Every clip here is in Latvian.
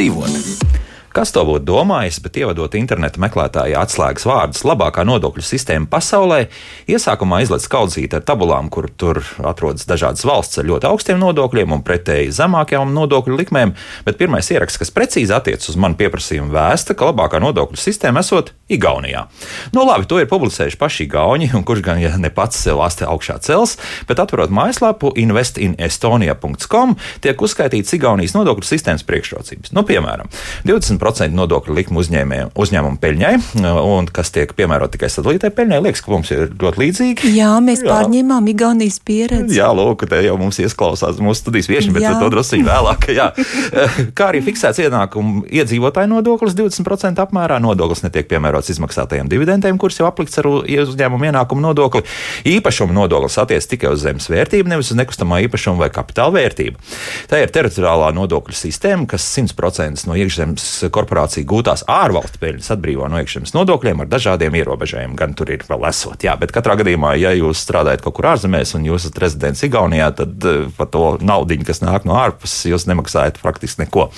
labāk dzīvot. Kas to būtu domājis, bet ievadot interneta meklētāja atslēgas vārdus labākā nodokļu sistēma pasaulē, iesākumā izlaiž skaudzīti ar tabulām, kur tur atrodas dažādas valsts ar ļoti augstiem nodokļiem un pretēji zemākajām nodokļu likmēm, bet pirmais ieraksts, kas precīzi attiecas uz manu pieprasījumu, vēsta, ka labākā nodokļu sistēma esot Igaunijā. Nu, labi, to ir publicējuši paši Igauni, un kurš gan ja ne pats sev astē augšā cels, bet atverot mājaslapu investinestonia.com tiek uzskaitīts Igaunijas nodokļu sistēmas priekšrocības. Nu, piemēram, 20 10% nodokļu likmu uzņēmumu peļņai, un kas tiek piemērot tikai sadalītai peļņai. Liekas, ka mums ir ļoti līdzīgi. Jā, mēs jā. pārņēmām Igaunijas pieredzi. Jā, lūk, te jau mums iesklausās mūsu studijas viesi, bet to druskuļi vēlāk. Jā. Kā arī fiksēts ienākumu iedzīvotāju nodoklis 20% apmērā. Nodoklis netiek piemērots izmaksātajiem dividendiem, kurus jau aplikts ar uzņēmumu ienākumu nodokli. Īpašuma nodoklis attiecas tikai uz zemes vērtību, nevis uz nekustamā īpašuma vai kapitāla vērtību. Tā ir teritoriālā nodokļu sistēma, kas 100% no iekšzemes korporācija gūtās ārvalstu peļņas atbrīvo no iekšzemes nodokļiem ar dažādiem ierobežojumiem. Gan tur ir vēl esot, jā, bet katrā gadījumā, ja jūs strādājat kaut kur ārzemēs un jūs esat rezidents Igaunijā, tad uh, par to naudu, kas nāk no ārpuses, jūs nemaksājat praktiski neko.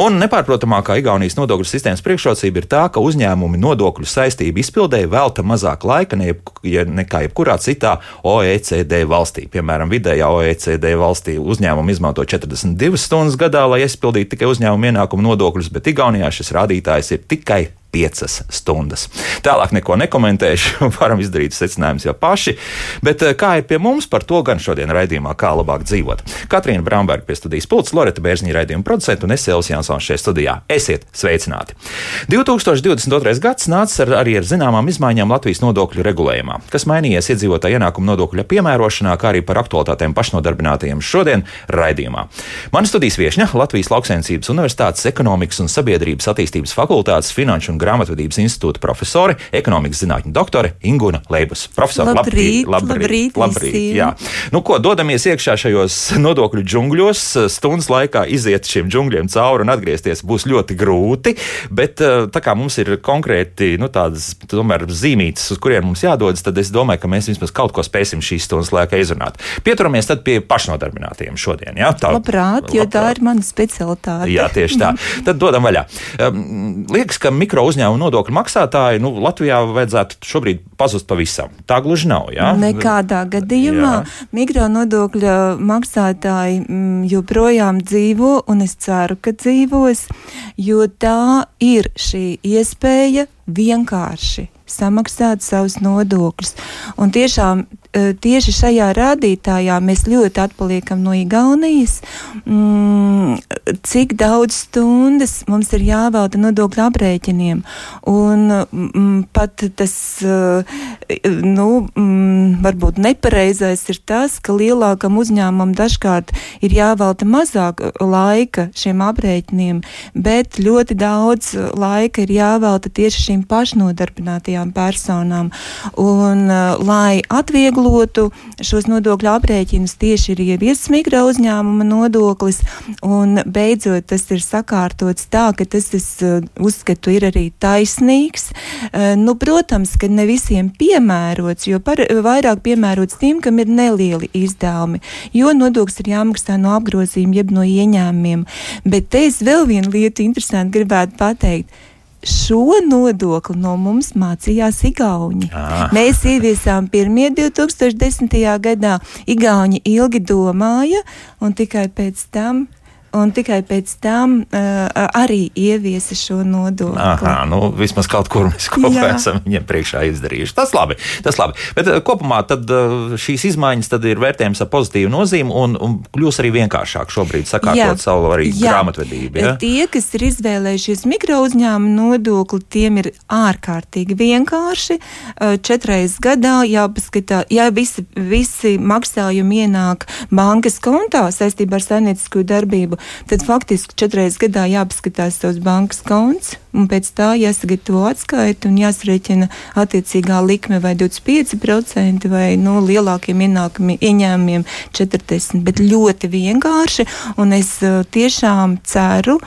Un nepārprotamākā Igaunijas nodokļu sistēmas priekšrocība ir tā, ka uzņēmumi nodokļu saistību izpildēji velta mazāk laika ne, ja, nekā jebkurā citā OECD valstī. Piemēram, vidējā OECD valstī uzņēmumi izmanto 42 stundas gadā, lai izpildītu tikai uzņēmumu ienākumu nodokļus, bet Igaunijā šis rādītājs ir tikai piecas stundas. Tālāk neko nekomentēšu, varam izdarīt secinājumus jau paši. Bet eh, kā ir pie mums, par to gan šodien raidījumā, kā labāk dzīvot. Katrīna Bramberga pie studijas pults, Loreta Bērziņa raidījuma producenta un es Elsijas Jansons šajā studijā. Esiet sveicināti! 2022. gads nāca ar, arī ar zināmām izmaiņām Latvijas nodokļu regulējumā, kas mainījies iedzīvotāju ienākumu nodokļa piemērošanā, kā arī par aktualitātēm pašnodarbinātajiem šodien raidījumā. Mana studijas viesņa Latvijas Lauksainicības Universitātes ekonomikas un sabiedrības attīstības fakultātes finanšu un grāmatvedības institūta profesore, ekonomikas zinātņu doktore Ingūna Leibus. Profesor, labrīt, labrīt, labrīt, labrīt, jā. Nu, ko, dodamies iekšā šajos nodokļu džungļos, stundas laikā iziet šiem džungļiem cauri un atgriezties būs ļoti grūti, bet eh, tā kā mums ir konkrēti nu, tādas tomēr zīmītes, uz kuriem mums jādodas, tad es domāju, ka mēs vismaz kaut ko spēsim šīs stundas laikā izrunāt. Pieturamies tad pie pašnodarbinātiem šodien. Jā, tā, labprāt, jo labprāt. tā ir mana specialitāte. Jā, tieši tā. Tad dodam vaļā. Um, liekas, ka mikro uzņēmumu nodokļu maksātāji nu, Latvijā vajadzētu šobrīd pazust pavisam. Tā gluži nav. Jā? Nekādā gadījumā mikro nodokļu maksātāji mm, joprojām dzīvo, un es ceru, ka dzīvos, jo tā ir šī iespēja vienkārši samaksāt savus nodokļus. Un tiešām tieši šajā rādītājā mēs ļoti atpaliekam no Igaunijas. Mm, cik daudz stundas mums ir jāvelta nodokļu aprēķiniem? Un mm, pat tas, eh, nu, mm, varbūt nepareizais ir tas, ka lielākam uzņēmumam dažkārt ir jāvelta mazāk laika šiem aprēķiniem, bet ļoti daudz laika ir jāvelta tieši šīm pašnodarbinātajām personām. Un, eh, lai atvieglotu atvieglotu šos nodokļu aprēķinus tieši ir ieviesis mikro uzņēmuma nodoklis, un beidzot tas ir sakārtots tā, ka tas, es uh, uzskatu, ir arī taisnīgs. Uh, nu, protams, ka ne visiem piemērots, jo par, vairāk piemērots tiem, kam ir nelieli izdevumi, jo nodoklis ir jāmaksā no apgrozījuma jeb no ieņēmumiem. Bet te es vēl vienu lietu interesanti gribētu pateikt šo nodokli no mums mācījās Igauni. Ah. Mēs ieviesām pirmie 2010. gadā. Igauni ilgi domāja, un tikai pēc tam un tikai pēc tam uh, arī ieviesa šo nodokli. Aha, nu, vismaz kaut kur mēs kopā Jā. esam viņiem priekšā izdarījuši. Tas labi, tas labi. Bet uh, kopumā tad, uh, šīs izmaiņas ir vērtējums ar pozitīvu nozīmi un, un kļūs arī vienkāršāk šobrīd sakārtot Jā. savu arī Jā. grāmatvedību. Ja? Tie, kas ir izvēlējušies mikro uzņēmumu nodokli, tiem ir ārkārtīgi vienkārši. Četreiz gadā jāpaskatā, ja visi, visi maksājumi ienāk bankas kontā saistībā ar saimniecisko darbību, tad faktiski četreiz gadā jāpaskatās savs bankas konts, un pēc tā jāsagatavo atskaita un jāsrēķina attiecīgā likme vai 25% vai no nu, lielākiem ieņēmumiem 40%. Bet ļoti vienkārši, un es uh, tiešām ceru,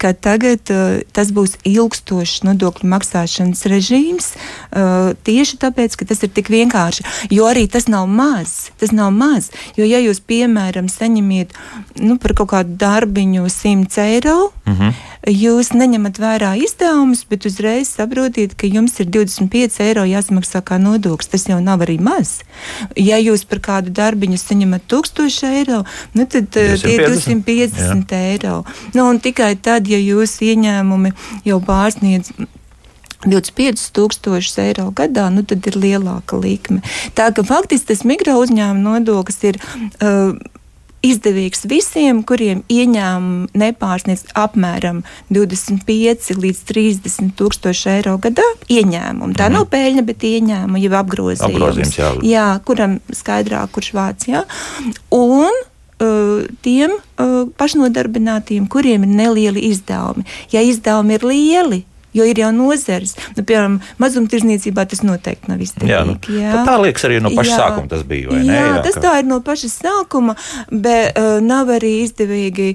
ka tagad uh, tas būs ilgstošs nodokļu maksāšanas režīms, uh, tieši tāpēc, ka tas ir tik vienkārši, jo arī tas nav maz. Tas nav maz. Jo, ja jūs, piemēram, saņemiet nu, par kaut kādu darbiņu 100 eiro, mm -hmm. Jūs neņemat vērā izdevumus, bet uzreiz saprotiet, ka jums ir 25 eiro jāsamaksā kā nodoklis. Tas jau nav arī maz. Ja jūs par kādu darbiņu saņemat 1000 eiro, nu, tad 250, tie ir 250 jā. eiro. Nu, un tikai tad, ja jūsu ieņēmumi jau pārsniedz 25,000 eiro gadā, nu tad ir lielāka likme. Tā ka faktiski tas mikro uzņēmuma nodoklis ir. Uh, izdevīgs visiem, kuriem ieņēmumi nepārsniedz apmēram 25 līdz 30 tūkstoši eiro gadā. Ieņēmumi. Tā mm. nav peļņa, bet ieņēmumi jau apgrozījums. apgrozījums jā. jā, kuram skaidrāk, kurš vāc. Jā. Un uh, tiem uh, pašnodarbinātiem, kuriem ir nelieli izdevumi. Ja izdevumi ir lieli, jo ir jau nozeres. Nu, piemēram, mazumtirdzniecībā tas noteikti nav izdevīgi. Jā, nu, jā. Tā liekas arī no paša jā. sākuma tas bija. Jā, ne? jā, tas ka... tā ir no paša sākuma, bet uh, nav arī izdevīgi,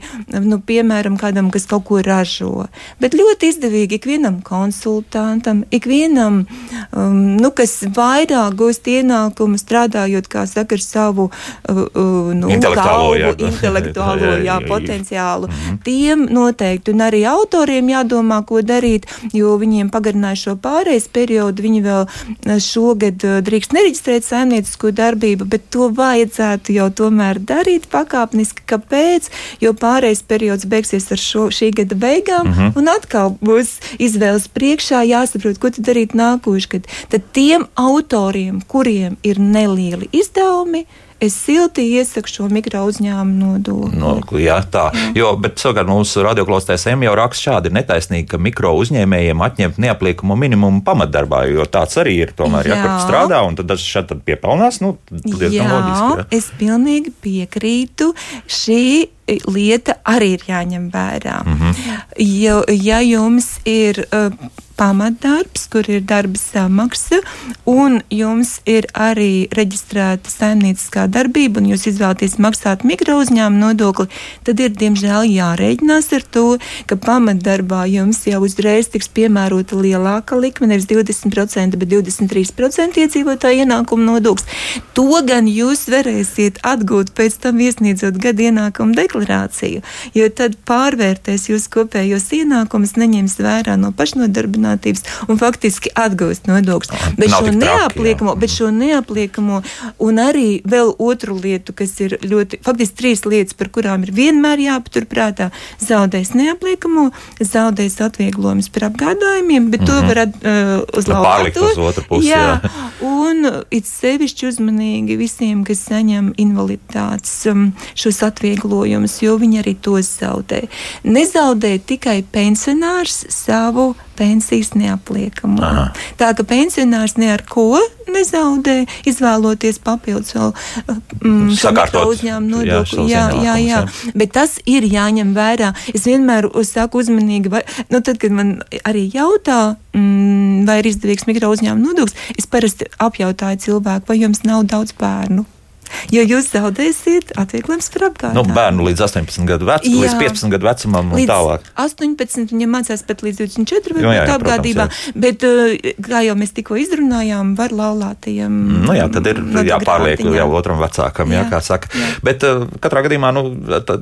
nu, piemēram, kādam, kas kaut ko ražo. Bet ļoti izdevīgi ikvienam konsultantam, ikvienam, um, nu, kas vairāk gūst ienākumu strādājot, kā saka, ar savu uh, uh, nu, intelektuālo, galvu, jā. intelektuālo jā, potenciālu. Mm -hmm. Tiem noteikti, un arī autoriem jādomā, ko darīt, jo viņiem pagarināja šo pārejas periodu. Viņi vēl eh, šogad eh, drīkst nereģistrēt saimniecisko darbību, bet to vajadzētu jau tomēr darīt pakāpeniski. Kāpēc? Jo pārejas periods beigsies ar šo, šī gada beigām, mm -hmm. un atkal būs izvēles priekšā jāsaprot, ko darīt nākošais. Tad tiem autoriem, kuriem ir nelieli izdevumi, es silti iesaku šo mikro uzņēmumu nodokli. No, jā, tā. Jā. Jo, bet savukārt mūsu radioklausītājs M jau raksta šādi netaisnīgi, ka mikro uzņēmējiem atņemt neapliekumu minimumu pamatdarbā, jo tāds arī ir tomēr, jā. ja kur strādā un tad tad piepelnās, nu, diezgan jā, loģiski. Jā, es pilnīgi piekrītu. Šī lieta arī ir jāņem vērā. Mm -hmm. jo, ja jums ir uh, pamatdarbs, kur ir darba samaksa, un jums ir arī reģistrēta saimnieciskā darbība, un jūs izvēlaties maksāt mikro uzņēmumu nodokli, tad ir diemžēl jārēķinās ar to, ka pamatdarbā jums jau uzreiz tiks piemērota lielāka likme, nevis 20%, bet 23% iedzīvotāju ienākumu nodoklis. To gan jūs varēsiet atgūt pēc tam iesniedzot gadu ienākumu deklarāciju, jo tad pārvērtēs jūs kopējos ienākumus, neņems vērā no pašnodarbinātības nodarbinātības un faktiski atgūst nodokļus. Bet, šo neapliekamo, bet šo neapliekamo un arī vēl otru lietu, kas ir ļoti, faktiski trīs lietas, par kurām ir vienmēr jāpaturprātā, zaudēs neapliekamo, zaudēs atvieglojumus par apgādājumiem, bet mm -hmm. to var uh, uzlabot. Uz otru pusi. Jā, jā. un it sevišķi uzmanīgi visiem, kas saņem invaliditātes um, šos atvieglojumus, jo viņi arī tos zaudē. Nezaudē tikai pensionārs savu pensijas neapliekamo. Aha. Tā ka pensionārs ne ar ko nezaudē, izvēloties papildus vēl mm, uzņēmumu nodokli. Jā, jā, jā, jā, bet tas ir jāņem vērā. Es vienmēr saku uzmanīgi, vai, nu, tad, kad man arī jautā, mm, vai ir izdevīgs mikro uzņēmumu nodoklis, es parasti apjautāju cilvēku, vai jums nav daudz bērnu. Jo jūs zaudēsiet atvieglojums par apgādi. Nu, bērnu līdz 18 gadu vecumam, līdz 15 gadu vecumam un tālāk. 18 viņam mācās pat līdz 24 gadu vecumam apgādībā, protams, bet, uh, kā jau mēs tikko izrunājām, var laulātajiem. Nu jā, tad ir jāpārliek jau otram vecākam, jā, jā kā saka. Jā. Bet uh, katrā gadījumā nu,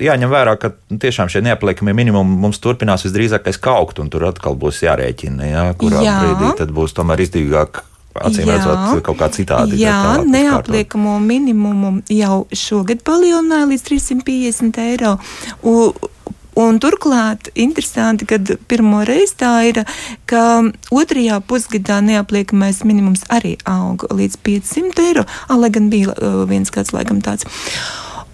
jāņem vērā, ka tiešām šie neapliekamie minimumi mums turpinās visdrīzākais kaukt, un tur atkal būs jārēķina, jā, kurā jā. brīdī tad būs tomēr izdevīgāk acīm redzot, kaut kā citādi. Jā, neapliekamo minimumu jau šogad palielināja līdz 350 eiro. U, Un turklāt interesanti, ka pirmo reizi tā ir, ka otrajā pusgadā neapliekamais minimums arī auga līdz 500 eiro, lai gan bija uh, viens kāds laikam tāds.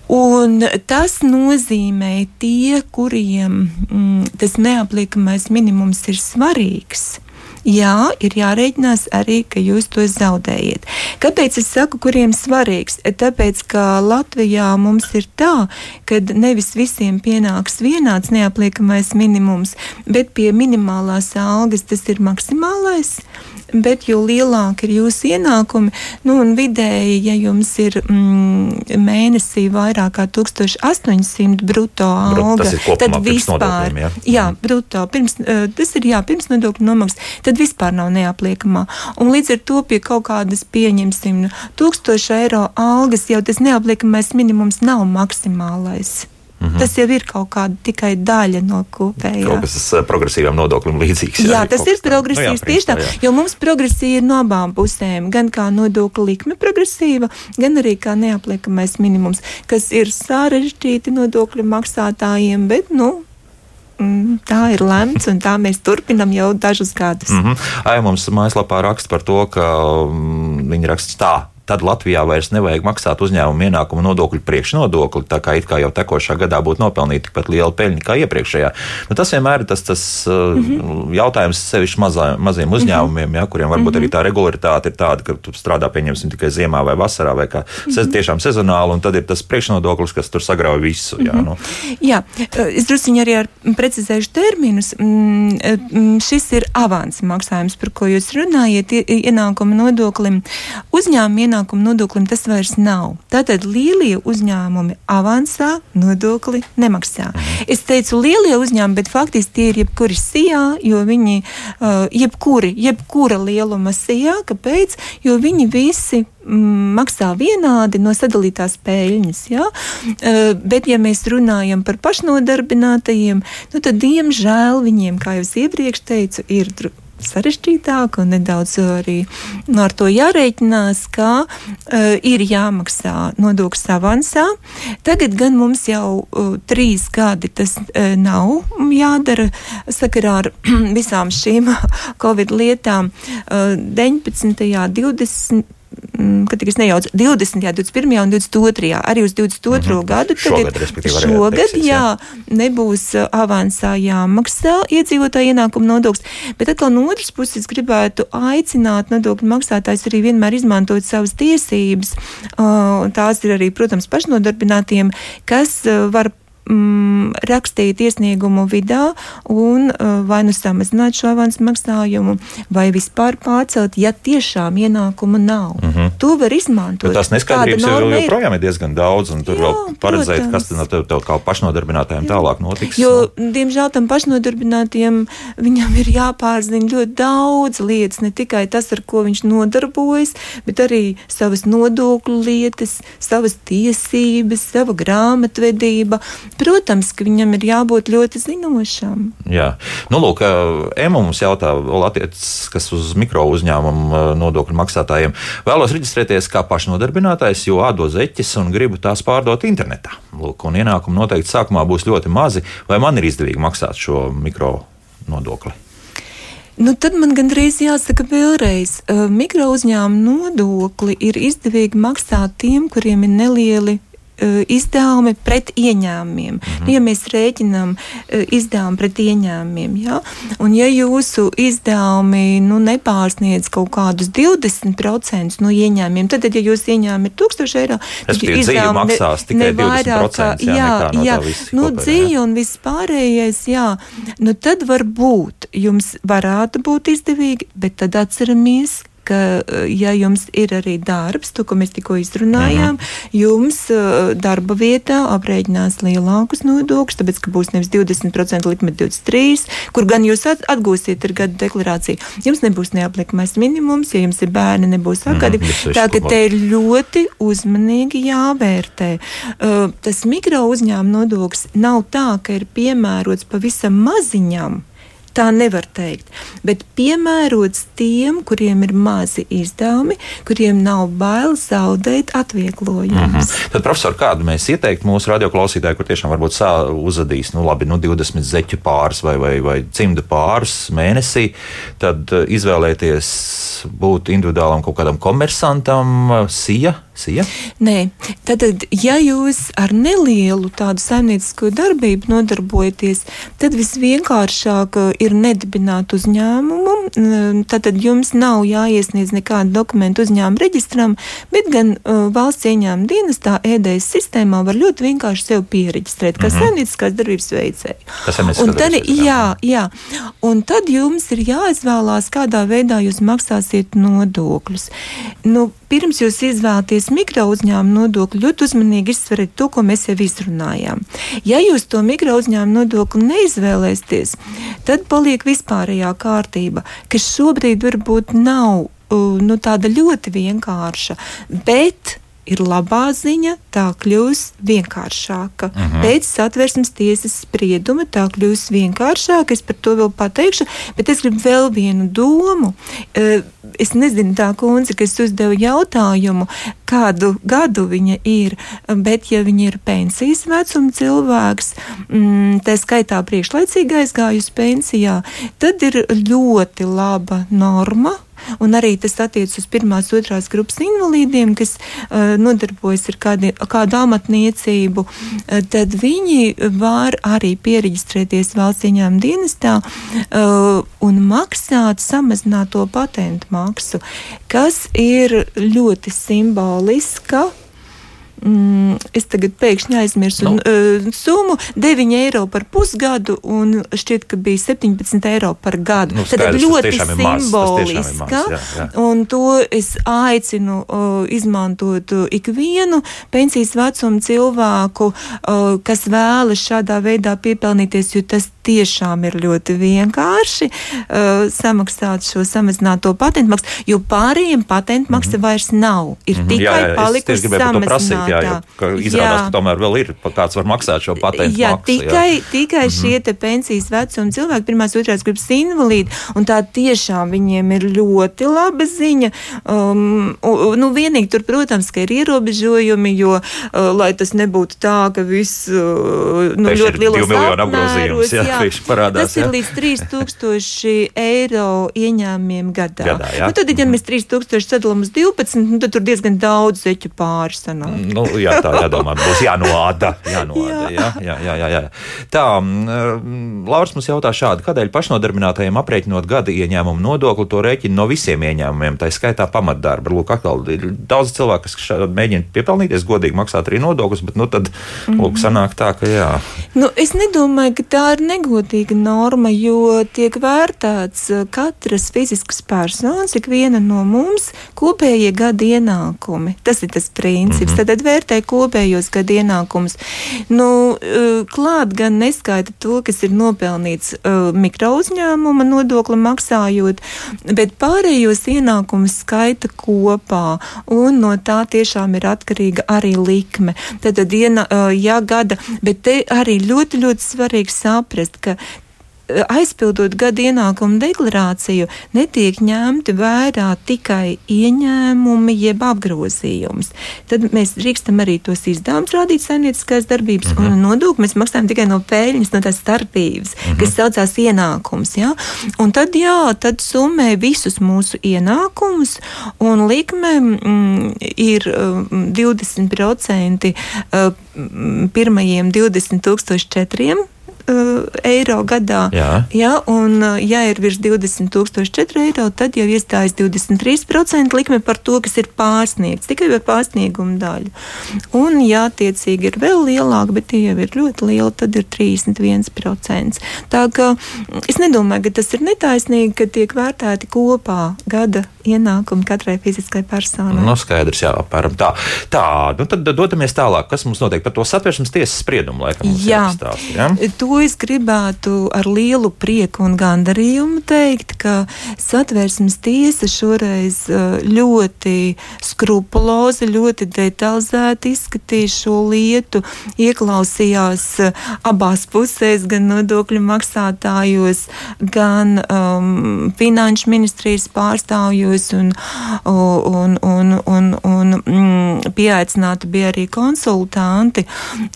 Un tas nozīmē tie, kuriem mm, tas neapliekamais minimums ir svarīgs jā, ir jārēķinās arī, ka jūs to zaudējiet. Kāpēc es saku, kuriem svarīgs? Tāpēc, ka Latvijā mums ir tā, ka nevis visiem pienāks vienāds neapliekamais minimums, bet pie minimālās algas tas ir maksimālais. Bet jo lielāki ir jūsu ienākumi, nu un vidēji, ja jums ir mm, mēnesī vairāk kā 1800 bruto alga, Brut, tad vispār, ja? jā, mhm. bruto, pirms, uh, tas ir jā, pirms nodokļu nomaksas, tad vispār nav neapliekamā. Un līdz ar to pie kaut kādas pieņemsim 1000 eiro algas jau tas neapliekamais minimums nav maksimālais. Mm -hmm. Tas jau ir kaut kāda tikai daļa no kopējā. Kaut kas tas progresīvam nodoklim līdzīgs. Jā, jā tas ir progresīvs nu, jā, tieši tā, jo mums progresīva ir no abām pusēm. Gan kā nodokļa likme progresīva, gan arī kā neapliekamais minimums, kas ir sarežģīti nodokļu maksātājiem, bet, nu, mm, tā ir lemts, un tā mēs turpinam jau dažus gadus. Mm -hmm. Ai, mums mājaslapā raksta par to, ka mm, viņi raksta tā tad Latvijā vairs nevajag maksāt uzņēmumu ienākumu nodokļu priekšnodokli, tā kā kā jau tekošā gadā būtu nopelnīta tikpat liela peļņa kā iepriekšējā. Nu, tas vienmēr ir tas, tas mm -hmm. jautājums sevišķi mazā, maziem mhm. uzņēmumiem, mm -hmm. ja, kuriem varbūt mm -hmm. arī tā regularitāte ir tāda, ka tu strādā pieņemsim tikai ziemā vai vasarā vai kā mm -hmm. tiešām sezonāli, un tad ir tas priekšnodoklis, kas tur sagrauj visu. Jā, mm -hmm. nu. jā es druskuņi arī ar precizēšu terminus. Mm, mm, šis ir avans maksājums, par ko jūs runājat, ienākuma nodoklim. Uzņēmuma ienākuma nodoklim tas vairs nav. Tātad lielie uzņēmumi avansā nodokli nemaksā. Mhm. Es teicu lielie uzņēmumi, bet faktiski tie ir jebkuri sijā, jo viņi, uh, jebkuri, jebkura lieluma sijā, kāpēc? Jo viņi visi mm, maksā vienādi no sadalītās peļņas. Ja? Uh, bet, ja mēs runājam par pašnodarbinātajiem, nu, tad, diemžēl, viņiem, kā jau iepriekš teicu, ir sarežģītāk un nedaudz arī nu, ar to jārēķinās, ka uh, ir jāmaksā nodoklis avansā. Tagad gan mums jau uh, trīs gadi tas uh, nav jādara sakarā ar visām šīm Covid lietām. Uh, 19. 20. Mm, kad tiks nejauc 20., 21. un 22. arī uz 22. Mm -hmm. gadu. Šogad, šogad teiksies, jā, jā, nebūs uh, avansā jāmaksā iedzīvotāja ienākuma nodoklis, bet atkal no otras puses gribētu aicināt nodokļu maksātājs arī vienmēr izmantot savas tiesības. Uh, tās ir arī, protams, pašnodarbinātiem, kas uh, var mm, rakstīt iesniegumu vidā un uh, vai nu samazināt šo avansu maksājumu, vai vispār pārcelt, ja tiešām ienākuma nav. Mm -hmm. To var izmantot. Bet tas neskaidrības jau joprojām ir diezgan daudz, un tur jā, vēl paredzēt, protams. kas tad tev, tev kā pašnodarbinātājiem tālāk notiks. Jo, diemžēl tam pašnodarbinātiem viņam ir jāpārzina ļoti daudz lietas, ne tikai tas, ar ko viņš nodarbojas, bet arī savas nodokļu lietas, savas tiesības, sava grāmatvedība, Protams, ka viņam ir jābūt ļoti zinošam. Jā, nu, lūk, Ema mums jautā, kas uz mikro uzņēmumu nodokļu maksātājiem. Vēlos reģistrēties kā pašnodarbinātājs, jo ādo zeķes un gribu tās pārdot internetā. Lūk, un ienākumi noteikti sākumā būs ļoti mazi, vai man ir izdevīgi maksāt šo mikro nodokli? Nu, tad man gandrīz jāsaka vēlreiz, mikro uzņēmumu nodokli ir izdevīgi maksāt tiem, kuriem ir nelieli izdevumi pret ieņēmumiem. Mm -hmm. Ja mēs rēķinām e, izdevumu pret ieņēmumiem, ja? un ja jūsu izdevumi nu, nepārsniedz kaut kādus 20% no ieņēmumiem, tad, ja jūsu ieņēmumi ir 1000 eiro, tad izdevumi maksās tikai ne vairāk, jā, jā, no jā nu, dzīve un viss pārējais, jā, nu, tad varbūt jums varētu būt izdevīgi, bet tad atceramies, ka, eh, ja jums ir arī darbs, to, ko mēs tikko izrunājām, mhm. jums eh, darba vietā aprēķinās lielākus nodokļus, tāpēc, ka būs nevis 20% likme 23, kur gan jūs atgūsiet ar gadu deklarāciju. Jums nebūs neapliekamais minimums, ja jums ir bērni, nebūs akadi. Mm, tā ka te ir ļoti uzmanīgi jāvērtē. Uh, tas mikro uzņēmuma nodoklis nav tā, ka ir piemērots pavisam maziņam Tā nevar teikt. Bet piemērots tiem, kuriem ir mazi izdevumi, kuriem nav bail zaudēt atvieglojumus. Mm -hmm. Tad, profesor, kādu mēs ieteiktu mūsu radioklausītājiem, kur tiešām varbūt uzadīs nu, labi, nu, 20 zeķu pāris vai, vai, vai cimdu pāris mēnesī, tad uh, izvēlēties būt individuālam kaut kādam komersantam, uh, sija Sija? Nē, tad, ja jūs ar nelielu tādu saimniecisko darbību nodarbojaties, tad visvienkāršāk uh, ir nedibināta uzņēmumu, tad jums nav jāiesniedz nekāda dokumenta uzņēmuma reģistram, bet gan uh, valsts ieņēmuma dienestā ēdējas sistēmā var ļoti vienkārši sev pieregistrēt, kā mm -hmm. saimnieciskās darbības veicēju. Tas ir. Tad, jā, jā. Un tad jums ir jāizvēlās, kādā veidā jūs maksāsiet nodokļus. Nu, pirms jūs izvēlaties mikro uzņēmumu nodokli, ļoti uzmanīgi izsveriet to, ko mēs jau izrunājām. Ja jūs to mikro uzņēmumu nodokli neizvēlēsieties, tad paliek vispārējā kārtība, kas šobrīd varbūt nav nu, tāda ļoti vienkārša, bet ir labā ziņa, tā kļūs vienkāršāka. Uh mhm. -huh. Pēc satversmes tiesas sprieduma tā kļūs vienkāršāka. Es par to vēl pateikšu, bet es gribu vēl vienu domu. Eh, es nezinu, tā kundze, kas uzdeva jautājumu, kādu gadu viņa ir, bet ja viņa ir pensijas vecuma cilvēks, mm, tā skaitā priekšlaicīgi aizgājusi pensijā, tad ir ļoti laba norma Un arī tas attiecas uz pirmās, otrās grupas invalīdiem, kas uh, nodarbojas ar kādi, kādu amatniecību. Uh, tad viņi var arī pieregistrēties valsts ieņēmuma dienestā uh, un maksāt samazināto patentu maksu, kas ir ļoti simboliska Mm, es tagad pēkšņi aizmirsu nu. uh, summu - 9 eiro par pusgadu, un šķiet, ka bija 17 eiro par gadu. Nu, Tad ļoti simboliska, jā, jā. un to es aicinu uh, izmantot ikvienu pensijas vecumu cilvēku, uh, kas vēlas šādā veidā piepelnīties, jo tas tiešām ir ļoti vienkārši uh, samaksāt šo samazināto patentu maksu, jo pārējiem patentu maksa mm -hmm. vairs nav. Ir mm -hmm. tikai jā, jā, palikusi samazināta jā, jā, ka izrādās, jā. ka tomēr vēl ir kāds var maksāt šo patentu jā, maksu. Tikai, jā. tikai mm -hmm. šie pensijas vecuma cilvēki, pirmās, otrās grupas invalīdi, un tā tiešām viņiem ir ļoti laba ziņa. Um, nu, vienīgi tur, protams, ka ir ierobežojumi, jo, uh, lai tas nebūtu tā, ka viss uh, nu, ļoti lielos apmēros, jā, jā, parādās, tas jā. ir līdz 3000 eiro ieņēmumiem gadā. gadā nu, tad, ja mēs 3000 sadalām uz 12, nu, tad tur diezgan daudz zeķu pāri sanāk. Nu, jā, tā jādomā, būs jānoāda. jānoāda jā. Jā, jā, jā, jā. Tā, mm, Lauris mums jautā šādi, kādēļ pašnodarbinātajiem aprēķinot gada ieņēmumu nodokli to rēķina no visiem ieņēmumiem, tā skaitā pamatdarba. Lūk, atkal ir daudz cilvēku, kas mēģina piepelnīties, godīgi maksāt arī nodokļus, bet nu tad, mm lūk, sanāk tā, ka jā. Nu, es nedomāju, ka tā ir negodīga norma, jo tiek vērtēts uh, katras fiziskas personas, ik viena no mums kopējie gada ienākumi. Tas ir tas princips. Mm -hmm. Tad vērtē kopējos gadu ienākumus. Nu, eh, klāt gan neskaita to, kas ir nopelnīts uh, mikro uzņēmuma nodokli maksājot, bet pārējos ienākumus skaita kopā, un no tā tiešām ir atkarīga arī likme. Tad, tad iena, uh, ja gada, bet te arī ļoti, ļoti svarīgi saprast, ka aizpildot gada ienākumu deklarāciju, netiek ņemti vērā tikai ieņēmumi jeb apgrozījums. Tad mēs drīkstam arī tos izdevumus rādīt saimnieciskās darbības mm -hmm. un nodokli mēs maksājam tikai no peļņas, no tās starpības, mm -hmm. kas saucās ienākums. Ja? Un tad, jā, tad summē visus mūsu ienākumus un likme mm, ir mm, 20% uh, pirmajiem 20 tūkstoši četriem uh, eiro gadā. Jā. Jā, un, uh, ja ir virs 20,004 eiro, tad jau iestājas 23% likme par to, kas ir pārsniegts, tikai par pārsniegumu daļu. Un, ja attiecīgi ir vēl lielāka, bet tie jau ir ļoti lieli, tad ir 31%. Tā kā es nedomāju, ka tas ir netaisnīgi, ka tiek vērtēti kopā gada ienākumi katrai fiziskai personai. No nu, skaidrs, jā, apmēram tā. Tā, nu tad dodamies tālāk. Kas mums notiek par to satversmes tiesas spriedumu? Laikam, jā, jāstāst, ja? to to es gribētu ar lielu prieku un gandarījumu teikt, ka satversmes tiesa šoreiz ļoti skrupulozi, ļoti detalizēti izskatīja šo lietu, ieklausījās abās pusēs, gan nodokļu maksātājos, gan um, finanšu ministrijas pārstāvjos, un, un, un, un, un mm, pieaicināti bija arī konsultanti.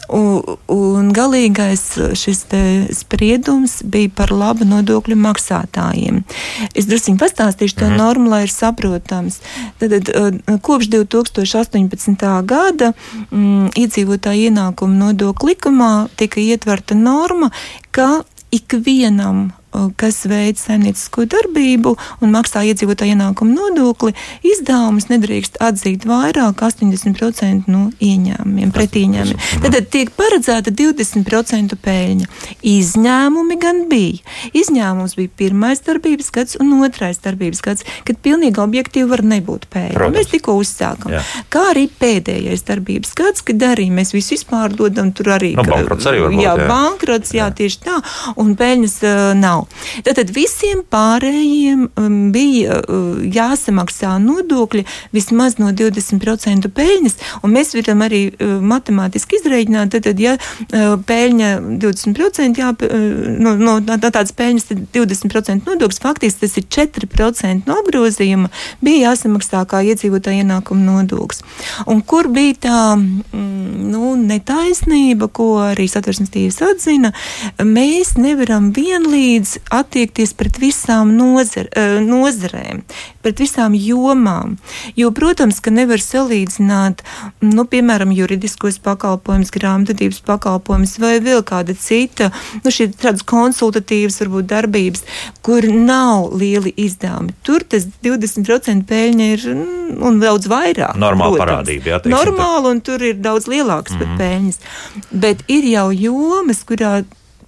Un, un galīgais šis spriedums bija par labu nodokļu maksātājiem. Es druskuļi pastāstīšu to mhm. normu, lai ir saprotams. Tad, tad, kopš 2018. gada mm, iedzīvotāju ienākumu nodokļu likumā tika ietverta norma, ka ikvienam kas veic saimniecisko darbību un maksā iedzīvotāju ienākumu nodokli, izdevumus nedrīkst atzīt vairāk 80% no ieņēmumiem, pret ieņēmumiem. Tad tiek paredzēta 20% peļņa. Izņēmumi gan bija. Izņēmums bija pirmais darbības gads un otrais darbības gads, kad pilnīgi objektīvi var nebūt peļņa. Protams. Mēs tikko uzsākam. Jā. Kā arī pēdējais darbības gads, kad arī mēs visu izpārdodam, tur arī, no, nu, bankrots arī būt. Jā, jā. bankrots, jā, jā, tieši tā, un peļņas uh, nav. Tātad visiem pārējiem um, bija uh, jāsamaksā nodokļi vismaz no 20% peļņas, un mēs varam arī uh, matemātiski izreikināt, tad, ja uh, peļņa 20%, jā, no, no, no tādas peļņas, tad 20% nodoklis, faktiski tas ir 4% no apgrozījuma, bija jāsamaksā kā iedzīvotāja ienākuma nodoklis. Un kur bija tā mm, nu, netaisnība, ko arī satversmes tiesa atzina, mēs nevaram vienlīdz attiekties pret visām nozer, eh, nozarēm, pret visām jomām. Jo, protams, ka nevar salīdzināt, nu, piemēram, juridiskos pakalpojumus, grāmatvedības pakalpojumus vai vēl kāda cita, nu, šī tādas konsultatīvas, varbūt darbības, kur nav lieli izdevumi. Tur tas 20% peļņa ir mm, un daudz vairāk. Normāla protams. parādība, jā. Normāli, un tur ir daudz lielāks mm -hmm. pat mhm. peļņas. Bet ir jau jomas, kurā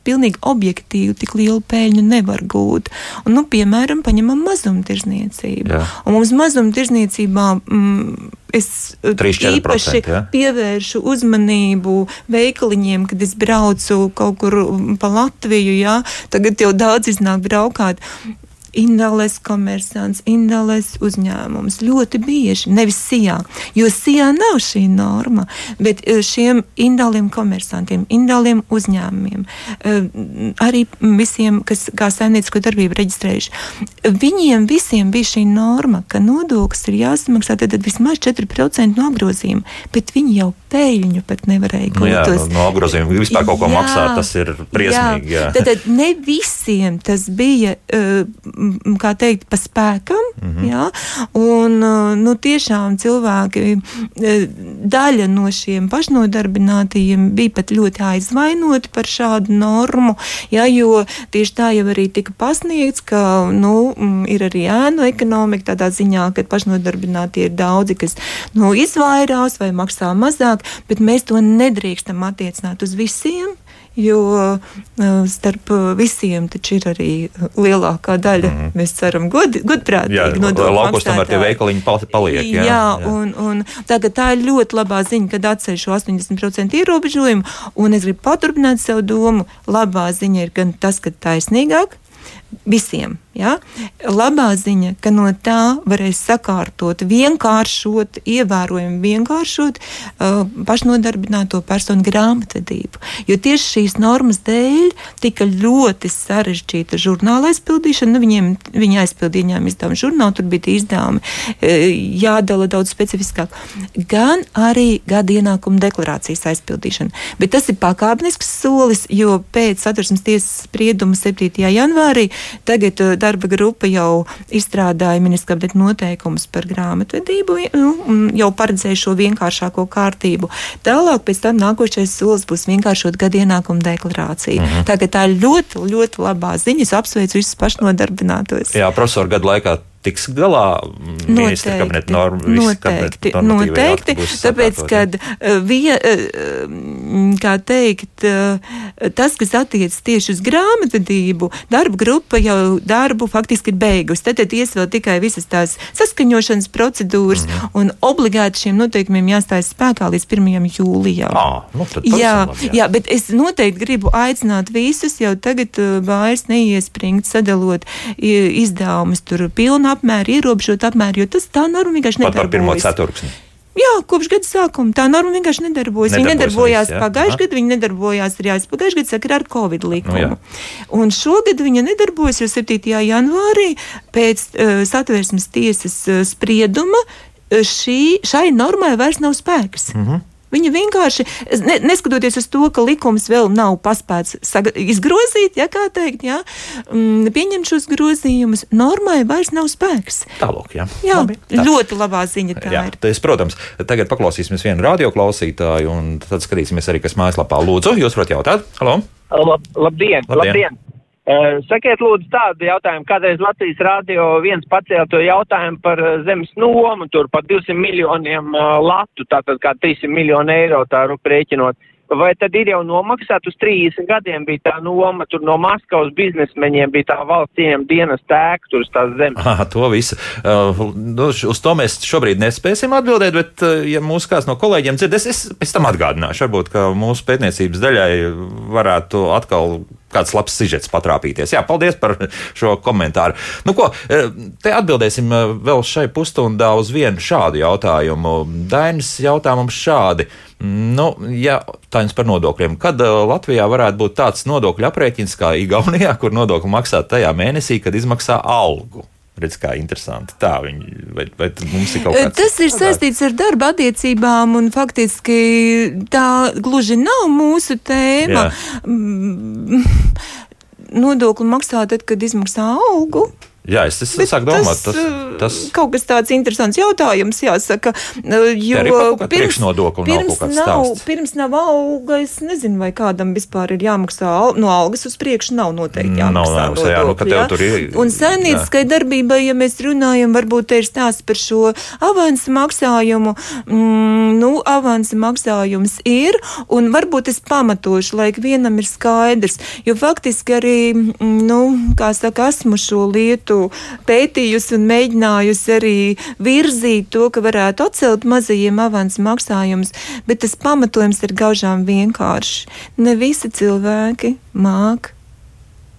pilnīgi objektīvi tik lielu peļņu nevar gūt. Un, nu, piemēram, paņemam mazumtirdzniecību. Jā. Mums mazumtirdzniecībā. Mm, es 3, īpaši ja? pievēršu uzmanību veikaliņiem, kad es braucu kaut kur pa Latviju. Ja? Tagad jau daudz iznāk braukāt. Indālais komersants, indālais uzņēmums ļoti bieži, nevis sijā, jo sijā nav šī norma, bet e, šiem indāliem komersantiem, indāliem uzņēmumiem, e, arī visiem, kas kā saimniecisko darbību reģistrējuši, viņiem visiem bija šī norma, ka nodoklis ir jāsamaksā tad vismaz 4% no apgrozījuma, bet viņi jau peļņu pat nevarēja gūt. Nu jā, no, no apgrozījuma vispār kaut ko jā, maksā, tas ir briesmīgi. Jā. Jā. Tad, tad ne visiem tas bija. Uh, kā teikt, pa spēkam. Mm -hmm. ja? Un nu, tiešām cilvēki, daļa no šiem pašnodarbinātajiem bija pat ļoti aizvainoti par šādu normu, ja? jo tieši tā jau arī tika pasniegts, ka nu, ir arī ēnu ekonomika tādā ziņā, ka pašnodarbinātie ir daudzi, kas nu, izvairās vai maksā mazāk, bet mēs to nedrīkstam attiecināt uz visiem jo uh, starp visiem taču ir arī lielākā daļa, mm -hmm. mēs ceram, god, godprātīgi nodokļu laukos tomēr tie veikaliņi paliek. Jā, jā, jā. Un, un tagad tā ir ļoti labā ziņa, kad atceļ šo 80% ierobežojumu, un es gribu paturpināt savu domu. Labā ziņa ir gan tas, ka taisnīgāk visiem Ja? Labā ziņa, ka no tā varēs sakārtot, vienkāršot, ievērojami vienkāršot uh, pašnodarbināto personu grāmatvedību. Jo tieši šīs normas dēļ tika ļoti sarežģīta žurnāla aizpildīšana. Nu, viņiem, viņi aizpildīja ņēmumu izdevumu žurnālu, tur bija izdevumi uh, jādala daudz specifiskāk. Gan arī gada ienākuma deklarācijas aizpildīšana. Bet tas ir pakāpenisks solis, jo pēc satversmes tiesas sprieduma 7. janvārī tagad uh, darba grupa jau izstrādāja ministra kabineta noteikumus par grāmatvedību nu, un jau paredzēja šo vienkāršāko kārtību. Tālāk pēc tam nākošais solis būs vienkāršot gadu ienākumu deklarāciju. Mhm. Tagad tā ir ļoti, ļoti labā ziņa. Es apsveicu visus pašnodarbinātos. Jā, profesori, gadu laikā tiks galā ministra kabineta norma. Noteikti, noteikti tāpēc, kad uh, vien, uh, kā teikt, uh, tas, kas attiec tieši uz grāmatvedību, darba grupa jau darbu faktiski ir beigusi. Tad, tad ies vēl tikai visas tās saskaņošanas procedūras mm -hmm. un obligāti šiem noteikumiem jāstājas spēkā līdz 1. jūlijam. À, nu jā, jā. jā, bet es noteikti gribu aicināt visus jau tagad vairs neiespringt sadalot izdevumus tur pilnā apmēru, ierobežot apmēru, jo tas tā norma vienkārši nedarbojas. Pat par pirmo ceturksni. Jā, kopš gada sākuma tā norma vienkārši nedarbojas. Viņa nedarbojās pagājušajā gadā, viņa nedarbojās arī pagājušajā gadā sakarā ar Covid likumu. Nu, un šogad viņa nedarbojas, jo 7. janvārī pēc uh, satversmes tiesas uh, sprieduma uh, šī, šai normai vairs nav spēks. Mm -hmm. Viņa vienkārši, ne, neskatoties uz to, ka likums vēl nav paspēts izgrozīt, ja kā teikt, ja, mm, pieņemt šos grozījumus, normai vairs nav spēks. Tālāk, jā. jā Labi, tā. ļoti labā ziņa tā jā, ir. Tas, protams, tagad paklausīsimies vienu radioklausītāju, un tad skatīsimies arī, kas mājaslapā lūdzu. Jūs varat jautāt? Halo! Lab, labdien! labdien. labdien. Sakiet, lūdzu, tādu jautājumu. Kādreiz Latvijas rādio viens pacēla to jautājumu par zemes nomu, tur par 200 miljoniem latu, tātad kā 300 miljonu eiro tā rēķinot. Vai tad ir jau nomaksāt uz 30 gadiem bija tā noma, tur no Maskavas biznesmeņiem bija tā valsts ieņem dienas tēka tur uz tās zemes? Aha, to visu. Uh, nu, uz to mēs šobrīd nespēsim atbildēt, bet, uh, ja mūsu kāds no kolēģiem dzirdēs, es pēc tam atgādināšu, varbūt, ka mūsu pētniecības daļai varētu atkal kāds labs sižets patrāpīties. Jā, paldies par šo komentāru. Nu, ko, uh, te atbildēsim uh, vēl šai pusstundā uz vienu šādu jautājumu. Dainis jautā mums šādi. Nu, ja tā jums par nodokļiem, kad uh, Latvijā varētu būt tāds nodokļu aprēķins kā Igaunijā, kur nodokli maksā tajā mēnesī, kad izmaksā algu? Redz, kā interesanti. Tā viņi, vai, vai mums ir kaut kas tāds? Tas ir saistīts ar darba attiecībām, un faktiski tā gluži nav mūsu tēma. Jā. Nodokli maksā tad, kad izmaksā algu. Jā, es, es sāku domāt, tas, tas kaut kas tāds interesants jautājums, jāsaka, jo pirms, pirms, nav, nav pirms nav alga, es nezinu, vai kādam vispār ir jāmaksā al, no algas uz priekšu, nav noteikti jāmaksā. Nav, nav, jā, nu, jā. Tur ir. Un saimnieciskai darbībai, ja mēs runājam, varbūt te ir stāsts par šo avansu maksājumu, mm, nu, avansu maksājums ir, un varbūt es pamatošu, lai vienam ir skaidrs, jo faktiski arī, mm, nu, kā saka, esmu šo lietu pētījusi un mēģinājusi arī virzīt to, ka varētu atcelt mazajiem avans maksājumus, bet tas pamatojums ir gaužām vienkārši. Ne visi cilvēki māk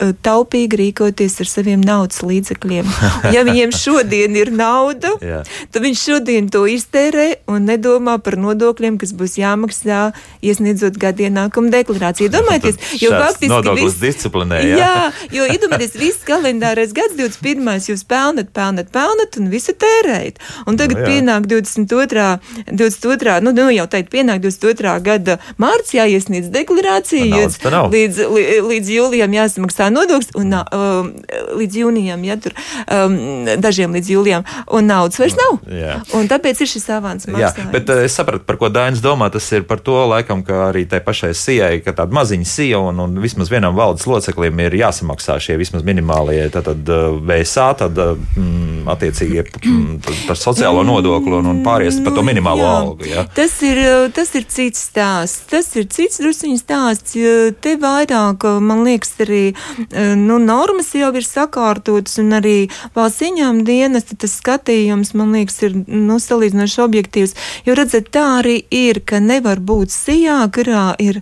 taupīgi rīkoties ar saviem naudas līdzekļiem. Ja viņiem šodien ir nauda, tad viņš šodien to iztērē un nedomā par nodokļiem, kas būs jāmaksā, iesniedzot gadu ienākumu deklarāciju. Domājieties, jo faktiski nodoklis viss, disciplinē. Jā, jā jo iedomājieties, viss kalendārais gads 21. jūs pelnat, pelnat, pelnat un visu tērējat. Un tagad no, jā. pienāk 22. 22. Nu, nu jau teikt, pienāk 22. gada mārts jāiesniedz deklarācija, līdz, līdz jūlijam jāsamaksā nodoklis un um, līdz jūnijam, ja tur um, dažiem līdz jūlijam, un naudas vairs nav. Jā. Un tāpēc ir šis avans maksājums. Jā, bet uh, es sapratu, par ko Dainis domā. Tas ir par to, laikam, ka arī tai pašai sijai, ka tāda maziņa sija un, un vismaz vienam valdes loceklim ir jāsamaksā šie vismaz minimālie tātad uh, VSA, tad uh, mm, attiecīgi mm, par sociālo nodokli un, un pāries par to minimālo jā. algu. Jā. Tas ir, tas ir cits stāsts. Tas ir cits drusciņš stāsts. Te vairāk, man liekas, arī Eh, nu, normas jau ir sakārtotas, un arī valsts ieņēmuma dienesta tas skatījums, man liekas, ir nu, salīdzinoši objektīvs. Jo redzat, tā arī ir, ka nevar būt sijā, kurā ir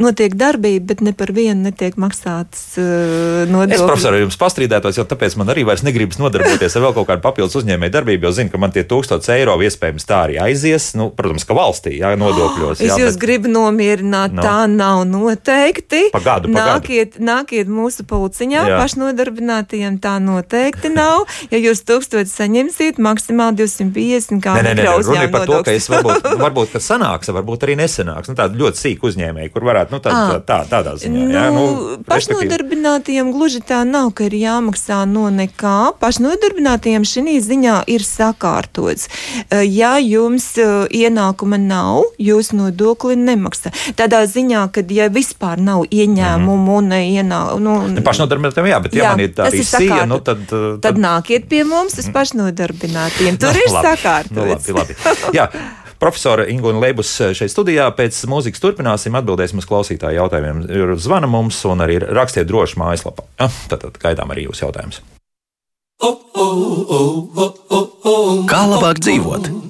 notiek darbība, bet ne par vienu netiek maksāts uh, nodokļi. Es, profesor, jums pastrīdētos, jo tāpēc man arī vairs negribas nodarboties ar vēl kaut kādu papildus uzņēmēju darbību, jo zinu, ka man tie tūkstoši eiro iespējams tā arī aizies. Nu, protams, ka valstī, jā, nodokļos. Jā, es jūs bet... gribu nomierināt, no. tā nav noteikti. Pagādu, pagādu. Nākiet, nākiet mūsu mūsu pulciņā Jā. pašnodarbinātajiem tā noteikti nav. Ja jūs tūkstoši saņemsiet, maksimāli 250 kā nē, nē, nē, runa ir par to, ka es varbūt, varbūt ka sanāks, varbūt arī nesanāks. Nu, tāda ļoti sīka uzņēmēja, kur varētu, nu, tā, tā, tā, tādā ziņā. Nu, jā, nu, pašnodarbinātajiem gluži tā nav, ka ir jāmaksā no nekā. Pašnodarbinātajiem šī ziņā ir sakārtots. Ja jums ienākuma nav, jūs nodokli nemaksā. Tādā ziņā, ka ja vispār nav ieņēmumu mm -hmm. un ienākumu, nu, nu, pašnodarbinātiem, jā, bet ja jā, man ir tā arī sija, nu tad, tad. Tad nākiet pie mums uz pašnodarbinātiem. Tur nu, ir sakārtots. Nu, labi, labi. Jā. Profesora Ingūna Leibus šeit studijā. Pēc mūzikas turpināsim, atbildēsim uz klausītāju jautājumiem. Ir zvana mums un arī rakstiet droši mājaslapā. Ja? Tad, tad gaidām arī jūsu jautājumus. Kā labāk dzīvot?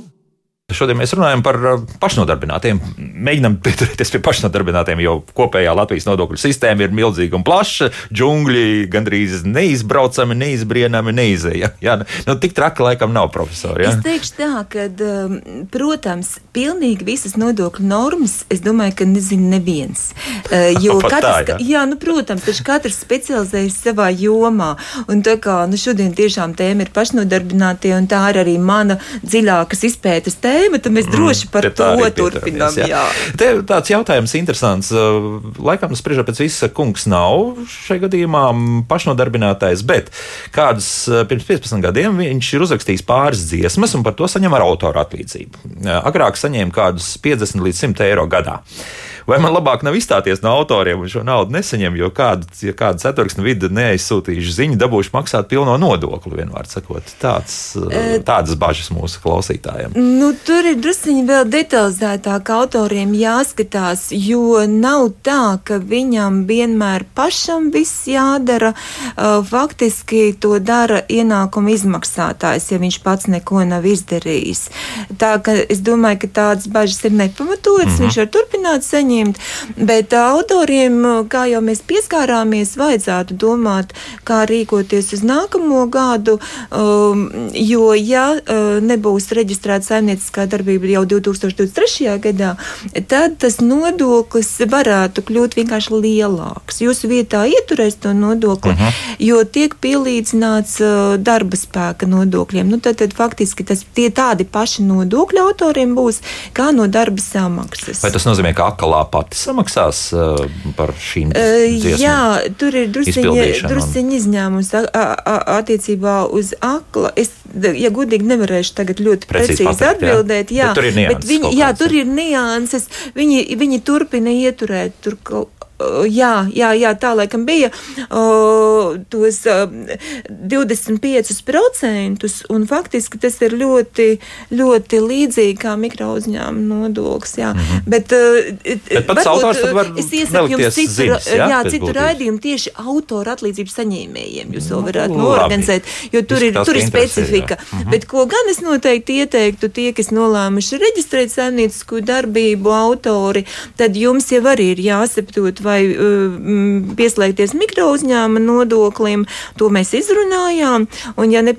Šodien mēs runājam par uh, pašnodarbinātiem. Mēģinām pieturēties pie pašnodarbinātiem, jo kopējā Latvijas nodokļu sistēma ir milzīga un plaša. Džungļi gandrīz neizbraucami, neizbrienami, neizēja. Jā, nu, tik traki laikam nav profesori. Ja? Es teikšu tā, ka, um, protams, pilnīgi visas nodokļu normas, es domāju, ka nezina neviens. Uh, jo katrs, tā, jā. jā, nu, protams, taču katrs specializējas savā jomā. Un tā kā nu, šodien tiešām tēma ir pašnodarbinātie, un tā ir arī mana dziļākas izpētes tēma tēma, tad mēs droši par mm, to turpinām. Jā. Jā. Te tāds jautājums interesants. Laikam, spriežot pēc visa, kungs nav šai gadījumā pašnodarbinātais, bet kādus pirms 15 gadiem viņš ir uzrakstījis pāris dziesmas un par to saņem ar autora atlīdzību. Agrāk saņēma kādus 50 līdz 100 eiro gadā. Vai man labāk nav izstāties no autoriem un šo naudu nesaņem, jo kāda, ja kāda ceturksni vidi neaizsūtījuši ziņu, dabūšu maksāt pilno nodokli, vienmēr sakot. Tāds, e, tādas bažas mūsu klausītājiem. Nu, tur ir drusciņi vēl detalizētāk autoriem jāskatās, jo nav tā, ka viņam vienmēr pašam viss jādara. Faktiski to dara ienākuma izmaksātājs, ja viņš pats neko nav izdarījis. Tā ka es domāju, ka tādas bažas ir nepamatotas, mm -hmm. viņš var turpināt saņemt, bet autoriem, kā jau mēs pieskārāmies, vajadzētu domāt, kā rīkoties uz nākamo gadu, um, jo ja uh, nebūs reģistrēta saimnieciskā darbība jau 2023. gadā, tad tas nodoklis varētu kļūt vienkārši lielāks. Jūsu vietā ieturēs to nodokli, uh mhm. -huh. jo tiek pielīdzināts uh, darba spēka nodokļiem. Nu, tad, tad faktiski tas tie tādi paši nodokļi autoriem būs kā no darba samaksas. Vai tas nozīmē, ka akalā pati samaksās uh, par šīm uh, Jā, tur ir drusciņi izņēmums attiecībā uz akla. Es, ja godīgi nevarēšu tagad ļoti precīzi, precīzi pateikt, atbildēt, jā, bet, bet viņi, jā, tur ir nianses. Viņi, viņi turpina ieturēt tur kaut jā, jā, jā, tā laikam bija uh, tos uh, 25%, un faktiski tas ir ļoti, ļoti līdzīgi kā mikrouzņēmuma nodoklis. Jā. Mm -hmm. Bet, Bet pats autors var es iesaku jums citu, ziņas, jā, jā, citu raidījumu tieši autora atlīdzības saņēmējiem. Jūs to nu, varētu norganizēt, jo tur ir, tur ir specifika. Mm -hmm. Bet ko gan es noteikti ieteiktu tie, kas nolēmuši reģistrēt saimniecisku darbību autori, tad jums jau arī ir jāsaprot, vai vai uh, pieslēgties mikro uzņēmuma nodoklim. To mēs izrunājām. Un, ja ne,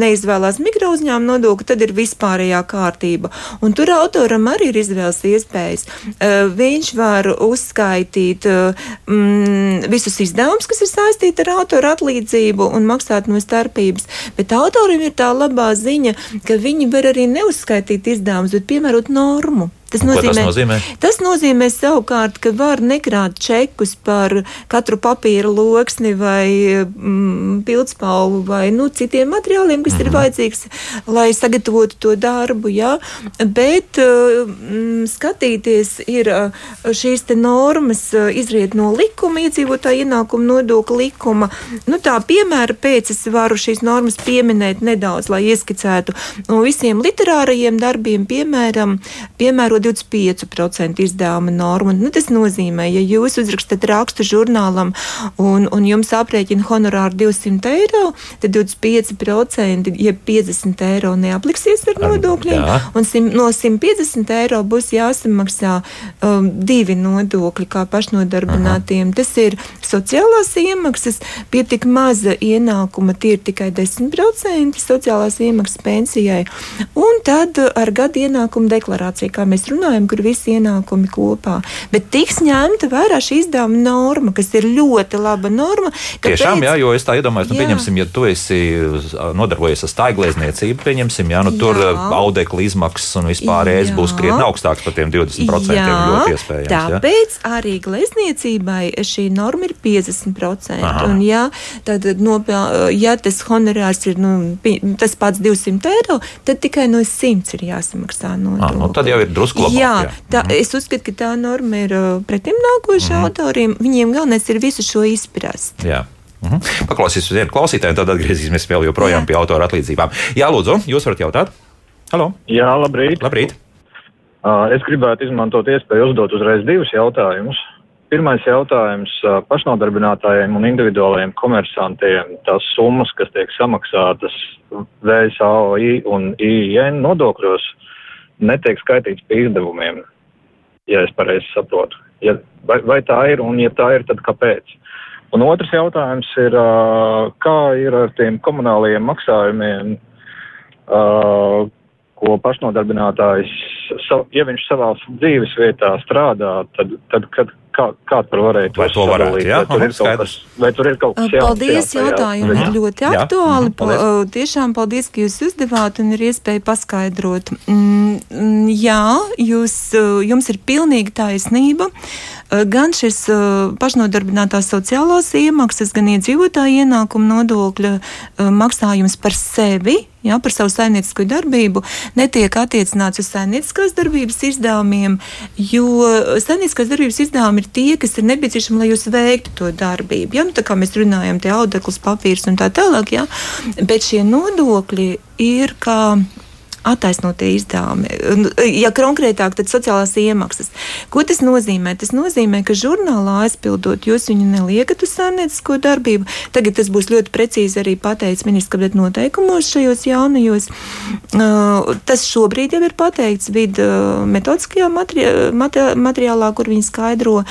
neizvēlās mikro uzņēmuma nodokli, tad ir vispārējā kārtība. Un tur autoram arī ir izvēles iespējas. Uh, viņš var uzskaitīt uh, mm, visus izdevumus, kas ir saistīti ar autora atlīdzību un maksāt no starpības. Bet autoram ir tā labā ziņa, ka viņi var arī neuzskaitīt izdevumus, bet piemērot normu. Tas nozīmē, tas nozīmē? tas nozīmē savukārt, ka var nekrāt čekus par katru papīra loksni vai mm, pildspalvu vai nu, citiem materiāliem, kas mm -hmm. ir mhm. vajadzīgs, lai sagatavotu to darbu. Ja? Bet mm, skatīties ir šīs normas izriet no likuma, iedzīvotāja ienākuma nodokļa likuma. Nu, tā piemēra pēc es varu šīs normas pieminēt nedaudz, lai ieskicētu no visiem literārajiem darbiem, piemēram, piemērot 25% izdevuma normu. Nu, tas nozīmē, ja jūs uzrakstat rakstu žurnālam un, un jums aprēķina honorāru 200 eiro, tad 25% jeb 50 eiro neapliksies ar nodokļiem, Jā. un sim, no 150 eiro būs jāsamaksā um, divi nodokļi kā pašnodarbinātiem. Aha. Tas ir sociālās iemaksas, pie tik maza ienākuma tie ir tikai 10% sociālās iemaksas pensijai, un tad ar gadu ienākumu deklarāciju, kā mēs runājam, kur visi ienākumi kopā. Bet tiks ņemta vērā šī izdevuma norma, kas ir ļoti laba norma. Tiešām, jā, jo es tā iedomājos, nu, pieņemsim, ja tu esi nodarbojies ar stāglēzniecību, pieņemsim, jā, nu tur jā. audekli izmaksas un vispārējais būs krietni augstāks par tiem 20%. Jā, ļoti iespējams. Tāpēc jā. arī glezniecībai šī norma ir 50%. Aha. Un, jā, tad, nopēl, ja tas honorārs ir nu, tas pats 200 eiro, tad tikai no 100 ir jāsamaksā nodokļi. Nu, tad jau ir drusku labāk. Jā. Tā, mm. es uzskatu, ka tā norma ir uh, pretim nākoša mm. autoriem. Viņiem galvenais ir visu šo izprast. Jā. Mm -hmm. Paklausīsimies vienu klausītāju, tad atgriezīsimies vēl joprojām Jā. pie autora atlīdzībām. Jā, lūdzu, jūs varat jautāt? Halo! Jā, labrīt! labrīt. Uh, es gribētu izmantot iespēju uzdot uzreiz divus jautājumus. Pirmais jautājums uh, pašnodarbinātājiem un individuālajiem komersantiem. Tās summas, kas tiek samaksātas VSAOI un IIN nodokļos, uh, netiek skaitīts pie izdevumiem, ja es pareizi saprotu. Ja, vai, vai tā ir, un ja tā ir, tad kāpēc? Un otrs jautājums ir, kā ir ar tiem komunālajiem maksājumiem, ko pašnodarbinātājs, ja viņš savā dzīves vietā strādā, tad, tad kad, kā, kā tur varētu vai to varētu, jā? Vai tur, ir kaut kas, vai tur ir kaut kas jauns? Paldies, jautājumi ir ļoti jā. aktuāli. Jā. Paldies. Tiešām paldies, ka jūs uzdevāt un ir iespēja paskaidrot. Mm, jā, jūs, jums ir pilnīgi taisnība. Gan šis pašnodarbinātās sociālās iemaksas, gan iedzīvotāja ienākuma nodokļa maksājums par sevi jā, par savu saimniecisko darbību netiek attiecināts uz saimnieciskās darbības izdevumiem, jo saimnieciskās darbības izdevumi ir tie, kas ir nepieciešami, lai jūs veiktu to darbību. Jā, nu, tā kā mēs runājam, tie audekls, papīrs un tā tālāk, jā, bet šie nodokļi ir kā attaisnotie izdevumi. Ja konkrētāk, tad sociālās iemaksas. Ko tas nozīmē? Tas nozīmē, ka žurnālā aizpildot, jūs viņu neliekat uz saimniecisko darbību. Tagad tas būs ļoti precīzi arī pateicis ministrs kabineta noteikumos šajos jaunajos. Uh, tas šobrīd jau ir pateikts vidu uh, metodiskajā materi materiālā, kur viņi skaidro uh,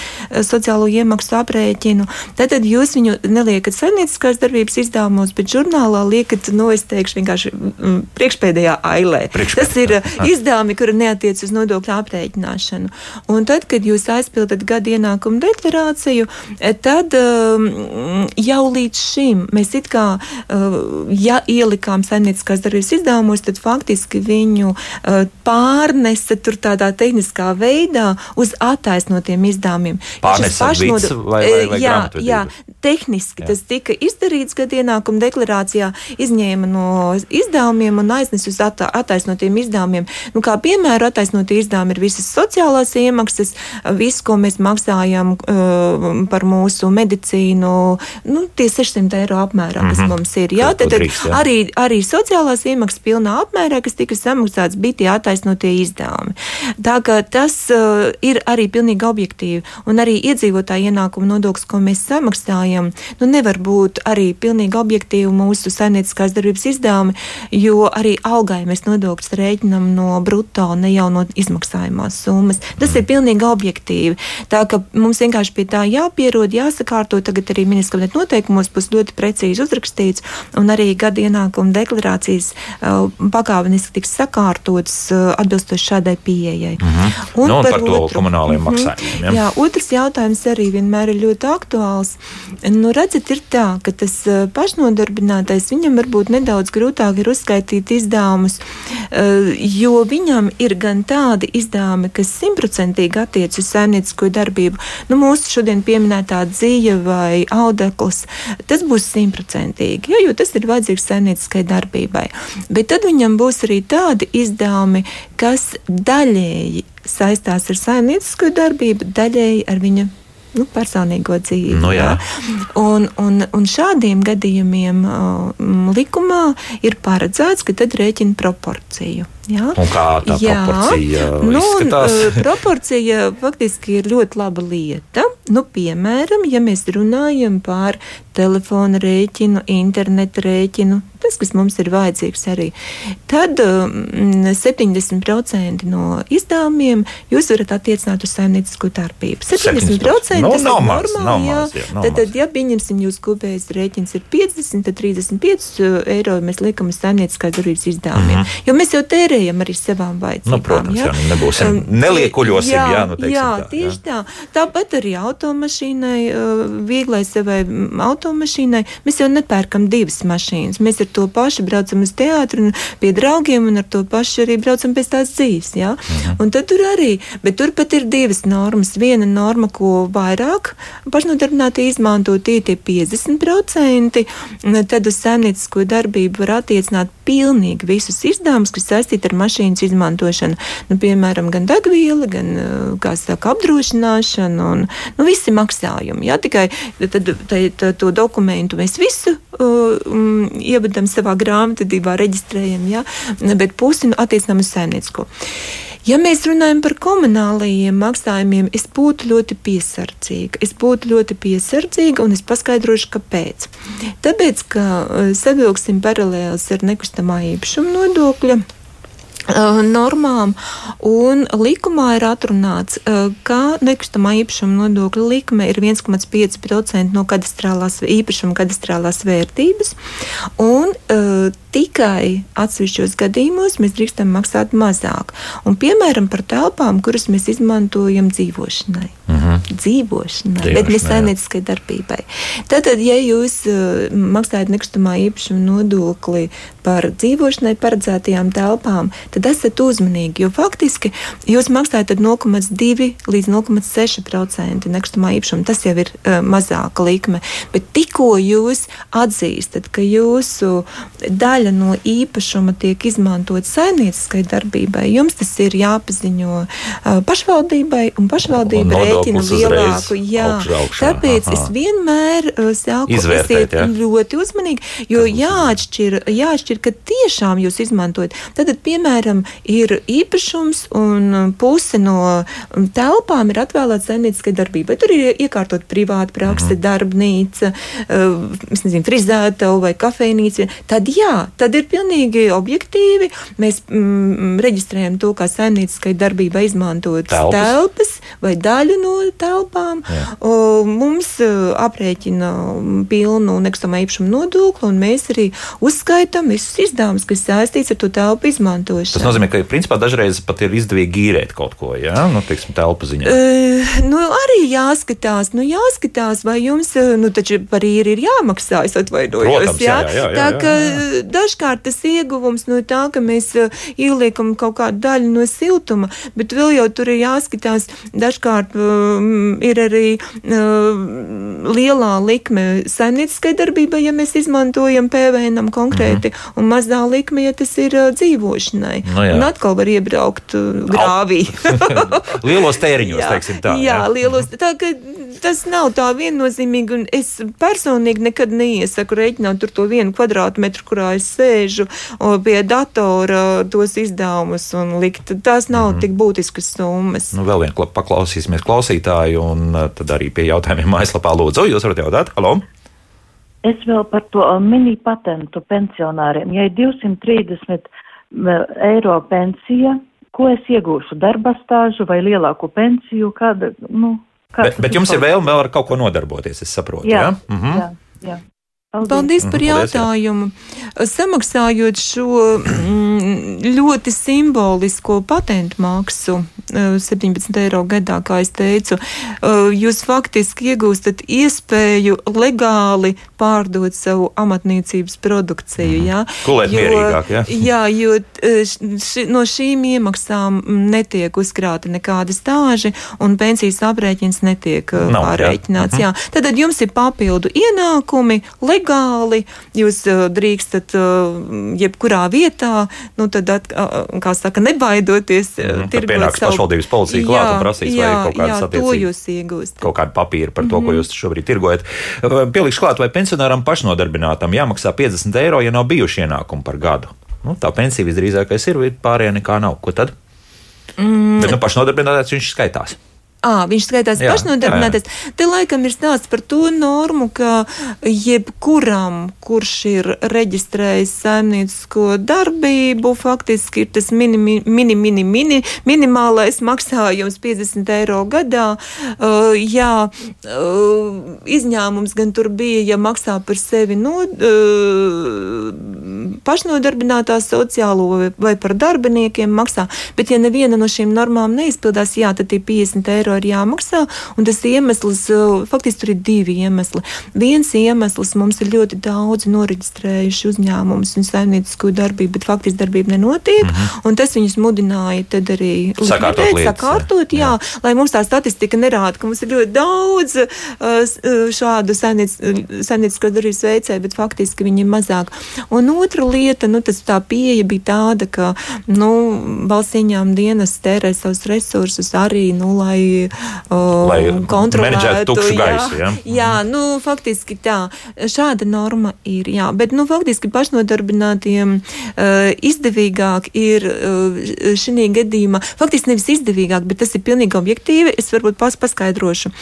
sociālo iemaksu aprēķinu. Tad jūs viņu neliekat saimnieciskās darbības izdevumos, bet žurnālā liekat, no nu, es teikšu, vienkārši mm, priekšpēdējā ailē meklē. Tas ir uh, izdevumi, kuri neatiec uz nodokļu aprēķināšanu. Un tad, kad jūs aizpildat gada ienākumu deklarāciju, eh, tad um, jau līdz šim mēs it kā, uh, ja ielikām saimnieciskās darbības izdevumos, tad faktiski viņu uh, pārnesa tur tādā tehniskā veidā uz attaisnotiem izdevumiem. Pārnesa pašnod... vai, vai, vai jā, jā, tehniski jā. tas tika izdarīts gada ienākuma deklarācijā, izņēma no izdevumiem un aiznes uz attaisnotiem attaisnotiem izdevumiem. Nu, kā piemēram, attaisnotie izdevumi ir visas sociālās iemaksas, viss, ko mēs maksājam uh, par mūsu medicīnu, nu, tie 600 eiro apmērā, kas mm -hmm. mums ir. Jā, tad, tad arī, arī sociālās iemaksas pilnā apmērā, kas tika samaksāts, bija tie attaisnotie izdevumi. Tā kā tas uh, ir arī pilnīgi objektīvi, un arī iedzīvotāju ienākumu nodoklis, ko mēs samaksājam, nu, nevar būt arī pilnīgi objektīvi mūsu saimnieciskās darbības izdevumi, jo arī algai mēs nodokļus rēķinam no brutto, ne jau no izmaksājumās summas. Tas ir pilnīgi objektīvi. Tā ka mums vienkārši pie tā jāpierod, jāsakārto. Tagad arī ministrs kabineta noteikumos būs ļoti precīzi uzrakstīts, un arī gada ienākuma deklarācijas uh, pakāpeniski tiks sakārtotas uh, atbilstoši šādai pieejai. Mm -hmm. Un, nu, un par, par to otru, komunāliem mm -hmm, maksājumiem. Ja? Jā, otrs jautājums arī vienmēr ir ļoti aktuāls. Nu, redzat, ir tā, ka tas pašnodarbinātais viņam varbūt nedaudz grūtāk ir uzskaitīt izdevumus jo viņam ir gan tādi izdevumi, kas simtprocentīgi attiecas uz saimniecisko darbību. Nu, mūsu šodien pieminētā dzīve vai audekls, tas būs simtprocentīgi, ja, jo tas ir vajadzīgs saimnieciskai darbībai. Bet tad viņam būs arī tādi izdevumi, kas daļēji saistās ar saimniecisko darbību, daļēji ar viņa nu, personīgo dzīvi. Nu, jā. Jā. Un, un, un šādiem gadījumiem uh, likumā ir paredzēts, ka tad rēķina proporciju. Jā. Un kā tā jā. proporcija nu, izskatās? Uh, proporcija faktiski ir ļoti laba lieta. Nu, piemēram, ja mēs runājam par telefona rēķinu, interneta rēķinu, tas, kas mums ir vajadzīgs arī, tad um, 70% no izdevumiem jūs varat attiecināt uz saimniecisko darbību. 70% no, tas nav ir maz, normāli. Jā. Maz, jā, tad, tad, ja pieņemsim, jūs kopējais rēķins ir 50, tad 35 uh, eiro mēs liekam uz saimnieciskās darbības izdevumiem. Mm -hmm. Jo mēs jau tērējam arī savām vajadzībām. Nu, protams, jā, jā nu nebūsim, neliekuļosim, jā, jā, nu, jā tā, tieši jā. tā. Tāpat arī automašīnai, uh, vieglai savai automašīnai, mēs jau nepērkam divas mašīnas. Mēs ar to pašu braucam uz teātru un pie draugiem, un ar to pašu arī braucam pēc tās dzīves. Ja? Mhm. Un tad tur arī, bet tur pat ir divas normas. Viena norma, ko vairāk pašnodarbināti izmanto, tie ir 50%. Tad uz saimniecisko darbību var attiecināt pilnīgi visus izdevumus, kas saistīti ar mašīnas izmantošanu. Nu, piemēram, gan degviela, gan saka, apdrošināšana un nu, visi maksājumi. Ja? Tikai tad, tad, tad, to dokumentu mēs visu um, ievadam savā grāmatvedībā, reģistrējam, ja? bet pusi nu, attiecinām uz saimniecisko. Ja mēs runājam par komunālajiem maksājumiem, es būtu ļoti piesardzīga. Es būtu ļoti piesardzīga, un es paskaidrošu, kāpēc. Tāpēc, ka uh, savilksim paralēlis ar nekustamā īpašuma nodokļa Uh, normām, un likumā ir atrunāts, uh, ka nekustamā īpašuma nodokļa likme ir 1,5% no kadastrālās īpašuma kadastrālās vērtības, un uh, tikai atsevišķos gadījumos mēs drīkstam maksāt mazāk. Un, piemēram, par telpām, kuras mēs izmantojam dzīvošanai. Uh -huh. dzīvošanai, bet ne saimnieciskai darbībai. Tātad, ja jūs uh, maksājat nekustamā īpašuma nodokli par dzīvošanai paredzētajām telpām, tad esat uzmanīgi, jo faktiski jūs maksājat 0,2 līdz 0,6% nekustamā īpašuma. Tas jau ir uh, mazāka likme, bet tikko jūs atzīstat, ka jūsu daļa no īpašuma tiek izmantot saimnieciskai darbībai, jums tas ir jāpaziņo uh, pašvaldībai, un pašvaldība rēķina lielāku. Jā, tāpēc Aha. es vienmēr uh, saku, esiet ja? ļoti uzmanīgi, jo jāatšķir, jāatšķir, ka tiešām jūs izmantojat. Tad, piemēram, ir īpašums un puse no telpām ir atvēlēta saimnieciskai darbībai. Tur ir iekārtot privāta prakse, mm. darbnīca, uh, nezinu, frizētava vai kafejnīca. Tad jā, tad ir pilnīgi objektīvi. Mēs mm, reģistrējam to, kā saimnieciskai darbībai izmantot telpas. telpas vai daļu no telpām. O, mums uh, aprēķina pilnu nekustamā īpašuma nodokli, un mēs arī uzskaitām visus izdevumus, kas saistīts ar to telpu izmantošanu. Tas nozīmē, ka principā dažreiz pat ir izdevīgi īrēt kaut ko, ja? nu, teiksim, telpu ziņā. Uh, nu, arī jāskatās, nu, jāskatās, vai jums, nu, taču par īri ir jāmaksā, es atvainojos. Protams, jā, jā, jā, jā, tā ka jā, jā. dažkārt tas ieguvums no tā, ka mēs ieliekam kaut kādu daļu no siltuma, bet vēl jau tur ir jāskatās, dažkārt um, ir arī um, lielā likme saimnieciskai darbībai, ja mēs izmantojam PVN konkrēti, mm -hmm. un mazā likme, ja tas ir uh, dzīvošanai. No nu un atkal var iebraukt uh, grāvī. lielos tēriņos, jā, teiksim tā. Jā, jā. lielos. Tā, tas nav tā viennozīmīgi, un es personīgi nekad neiesaku rēķināt to vienu kvadrātmetru, kurā es sēžu pie datora tos izdevumus un likt. Tās nav mm tik būtiskas summas. Nu, vēl vien paklausīsimies klausītāju, un uh, tad arī pie jautājumiem mājaslapā lūdzu. Jūs varat jautāt, halo! Es vēl par to uh, mini patentu pensionāriem. Ja ir 230 uh, eiro pensija, ko es iegūšu? Darba stāžu vai lielāku pensiju? Kāda, nu, bet, bet jums ir vēlme vēl ar kaut ko nodarboties, es saprotu. Jā, ja? mhm. jā, jā. Paldies, Paldies par jautājumu. Samaksājot šo mm, ļoti simbolisko patentu maksu, 17 eh, eiro gadā, kā es teicu, eh, jūs faktiski iegūstat iespēju legāli pārdot savu amatniecības produkciju. Mm. Jā, Kulēt jo, mierīgāk, jā? jā, jo eh, ši, no šīm iemaksām netiek uzkrāta nekāda stāži un pensijas aprēķins netiek Nav, pārreķināts. Jā. Mm -hmm. Tad jums ir papildu ienākumi legāli, jūs uh, drīkstat jebkurā vietā, nu tad, at, kā saka, nebaidoties. Mm, tirgot savu... pašvaldības policija klāt un prasīs, jā, vai kaut kādas attiecības. Kaut kādu papīru par to, mm -hmm. ko mhm. jūs šobrīd tirgojat. Pielikšu klāt, vai pensionāram pašnodarbinātam jāmaksā 50 eiro, ja nav bijuši ienākumi par gadu. Nu, tā pensija visdrīzākais ir, pārējā nekā nav. Ko tad? Mm. Bet nu, pašnodarbinātais viņš skaitās. À, viņš skaitās pašnodarbinātais. Te laikam ir stāsts par to normu, ka jebkuram, kurš ir reģistrējis saimniecisko darbību, faktiski ir tas mini, mini, mini, mini, minimālais maksājums 50 eiro gadā. Uh, jā, uh, izņēmums gan tur bija, ja maksā par sevi no, uh, pašnodarbinātā sociālo vai, vai par darbiniekiem maksā, bet ja neviena no šīm normām neizpildās, jā, tad ir 50 eiro eiro ir jāmaksā. Tas iemesls, uh, faktiski tur ir divi iemesli. Viens iemesls mums ir ļoti daudz noreģistrējuši uzņēmumus un saimniecisko darbību, bet faktiski darbība nenotiek. Mm -hmm. Un tas viņus mudināja arī sakārtot, lietas, sakārtot jā, jā, lai mums tā statistika nerāda, ka mums ir ļoti daudz uh, šādu saimniecisko darbības veicēju, bet faktiski viņi ir mazāk. Un otra lieta, nu, tas tā pieeja bija tāda, ka nu, valsts ieņēmuma dienas tērē savus resursus arī, nu, lai uh, kontrolētu tukšu gaisu. Jā, jā nu, faktiski tā. Šāda norma ir. Jā, bet nu, faktiski pašnodarbinātiem uh, izdevīgāk ir uh, šī gadījumā, faktiski nevis izdevīgāk, bet tas ir pilnīgi objektīvi. Es varbūt pas, paskaidrošu.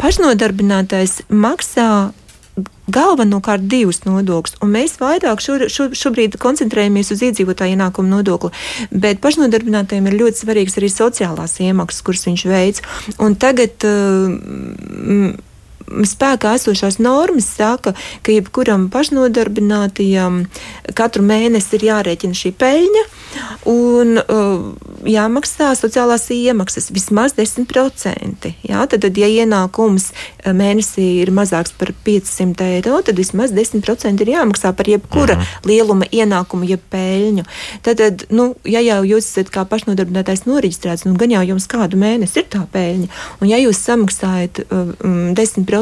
Pašnodarbinātais maksā galvenokārt divus nodokļus, un mēs vairāk šo, šo, šobrīd koncentrējamies uz iedzīvotāju ienākumu nodokli. Bet pašnodarbinātajiem ir ļoti svarīgs arī sociālās iemaksas, kuras viņš veids. Un tagad uh, spēkā esošās normas saka, ka jebkuram pašnodarbinātajam katru mēnesi ir jārēķina šī peļņa un uh, jāmaksā sociālās iemaksas vismaz 10%. Jā, tad, tad, ja ienākums mēnesī ir mazāks par 500 eiro, tad vismaz 10% ir jāmaksā par jebkura mm. lieluma ienākumu, jeb peļņu. Tad, tad nu, ja jau jūs esat kā pašnodarbinātais noreģistrēts, nu, gan jau jums kādu mēnesi ir tā peļņa, un ja jūs samaksājat um, 10%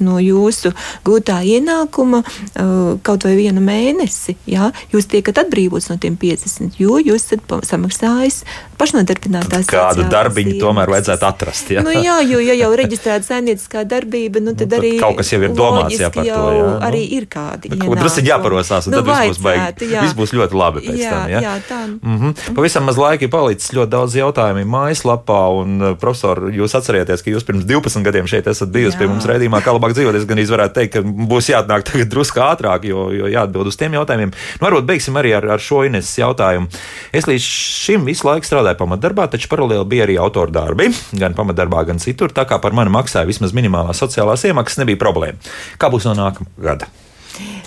no jūsu gūtā ienākuma uh, kaut vai vienu mēnesi, jā, jūs tiekat atbrīvots no tiem 50, jo jūs esat samaksājis pašnodarbinātās. Kādu darbiņu tomēr vajadzētu atrast. Jā, nu, jā jo ja jau reģistrēta saimnieciskā darbība, nu, tad, nu, tad arī kaut kas jau ir domāts jā, par to. Jā, nu. arī ir kādi. Nu, drusciņi jāparosās, un nu, tad viss būs baigi. Viss būs ļoti labi pēc jā, tam. Jā, jā tā. Mm -hmm. Pavisam maz laika ir palicis ļoti daudz jautājumu mājaslapā, un uh, profesor, jūs atcerieties, ka jūs pirms 12 gadiem šeit esat bijusi pie mums redzījumā, kā labāk dzīvot. Es gan varētu teikt, ka būs jāatnāk tagad drusku ātrāk, jo, jo jāatbild uz tiem jautājumiem. Nu, varbūt beigsim arī ar, ar šo Ines jautājumu. Es līdz šim visu laiku strādāju pamatdarbā, taču paralēli bija arī autora darbi, gan pamatdarbā, gan citur. Tā kā par mani maksāja vismaz minimālās sociālās iemaksas, nebija problēma. Kā būs no nākamā gada?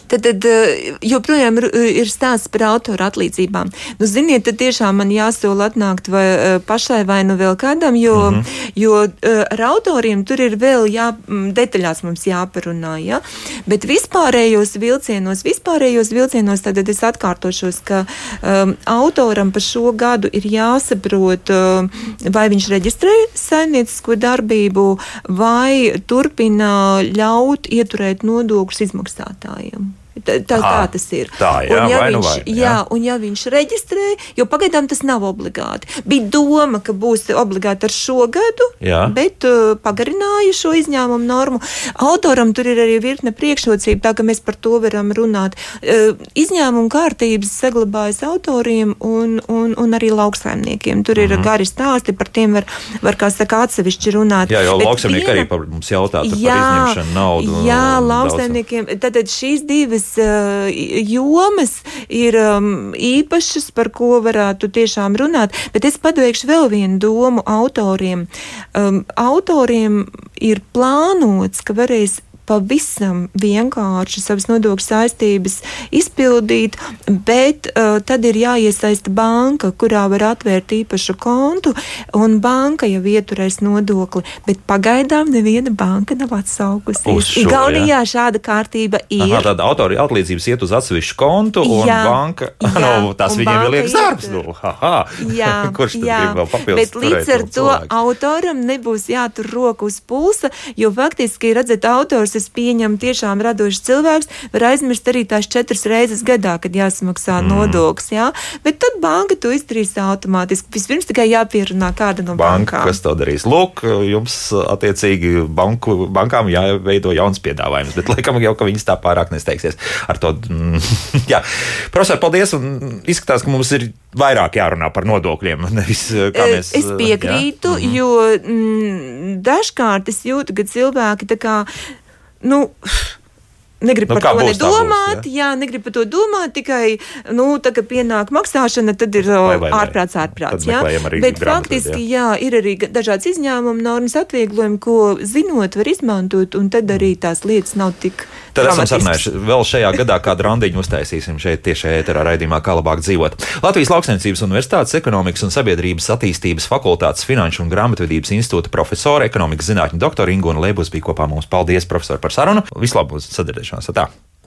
Tad, tad eh, joprojām ir stāsts par autora atlīdzībām. Nu, ziniet, tad tiešām man jāsola atnākt vai eh, pašai vai nu vēl kādam, jo, mm -hmm. jo eh, ar autoriem tur ir vēl jā, detaļās mums jāparunā. Ja? Bet vispārējos vilcienos, vispārējos vilcienos tad es atkārtošos, ka um, autoram par šo gadu ir jāsaprot, um, vai viņš reģistrē saimniecisko darbību, vai turpina ļaut ieturēt nodokļus izmaksātājiem. Tā, tā, tā tas ir. Tā, jā, un, ja vai nu viņš, vai, jā. jā, un ja viņš reģistrē, jo pagaidām tas nav obligāti. Bija doma, ka būs obligāti ar šo gadu, jā. bet uh, pagarināja šo izņēmumu normu. Autoram tur ir arī virkne priekšrocība, tā ka mēs par to varam runāt. Uh, izņēmumu kārtības saglabājas autoriem un, un, un arī lauksaimniekiem. Tur ir mm -hmm. gari stāsti, par tiem var, var kā saka, atsevišķi runāt. Jā, jo lauksaimnieki viena... arī par mums jautā jā, par izņemšanu naudu. Jā, lauksaimniekiem. Tātad šīs divas šīs uh, jomas ir um, īpašas, par ko varētu tiešām runāt, bet es pateikšu vēl vienu domu autoriem. Um, autoriem ir plānots, ka varēs pavisam vienkārši savas nodokļu saistības izpildīt, bet uh, tad ir jāiesaista banka, kurā var atvērt īpašu kontu, un banka jau ieturēs nodokli. Bet pagaidām neviena banka nav atsaukusies. Igaunijā šāda kārtība ir. Aha, tāda autora atlīdzības iet uz atsevišķu kontu, un jā, banka, jā, no, tas viņiem ir liekas darbs. Nu, haha, jā, kurš tad jā, grib vēl papildus? Bet līdz ar to cilvēku? autoram nebūs jātur roku uz pulsa, jo faktiski, redzat, autors es pieņemu tiešām radošs cilvēks, var aizmirst arī tās četras reizes gadā, kad jāsamaksā mm. nodoklis. Jā? Bet tad banka to izdarīs automātiski. Vispirms tikai jāpierunā kāda no Banka, bankām. Kas to darīs? Lūk, jums attiecīgi banku, bankām jāveido jauns piedāvājums, bet laikam jau, ka viņas tā pārāk nesteigsies ar to. Mm, jā, profesor, paldies! Un izskatās, ka mums ir vairāk jārunā par nodokļiem. Nevis, mēs, es piekrītu, jā? jo mm, dažkārt es jūtu, ka cilvēki tā kā nu, Negribu nu, par to nedomāt, būs, ja? jā, negribu par to domāt, tikai, nu, tā kā pienāk maksāšana, tad ir vai, vai, ārprāts, ārprāts, jā. Bet faktiski, jā. jā, ir arī dažādas izņēmuma normas atvieglojumi, ko zinot var izmantot, un tad arī tās lietas nav tik. Tad esam sarunājuši vēl šajā gadā, kādu randiņu uztaisīsim šeit tiešā ēterā raidījumā, kā labāk dzīvot. Latvijas Lauksainicības Universitātes ekonomikas un sabiedrības attīstības fakultātes finanšu un grāmatvedības institūta profesora, ekonomikas zinātņu doktora Ingūna Lēbus bija kopā mums. Paldies, profesor, par sarunu. Vislabāk, sadzirdēšanās! Tā.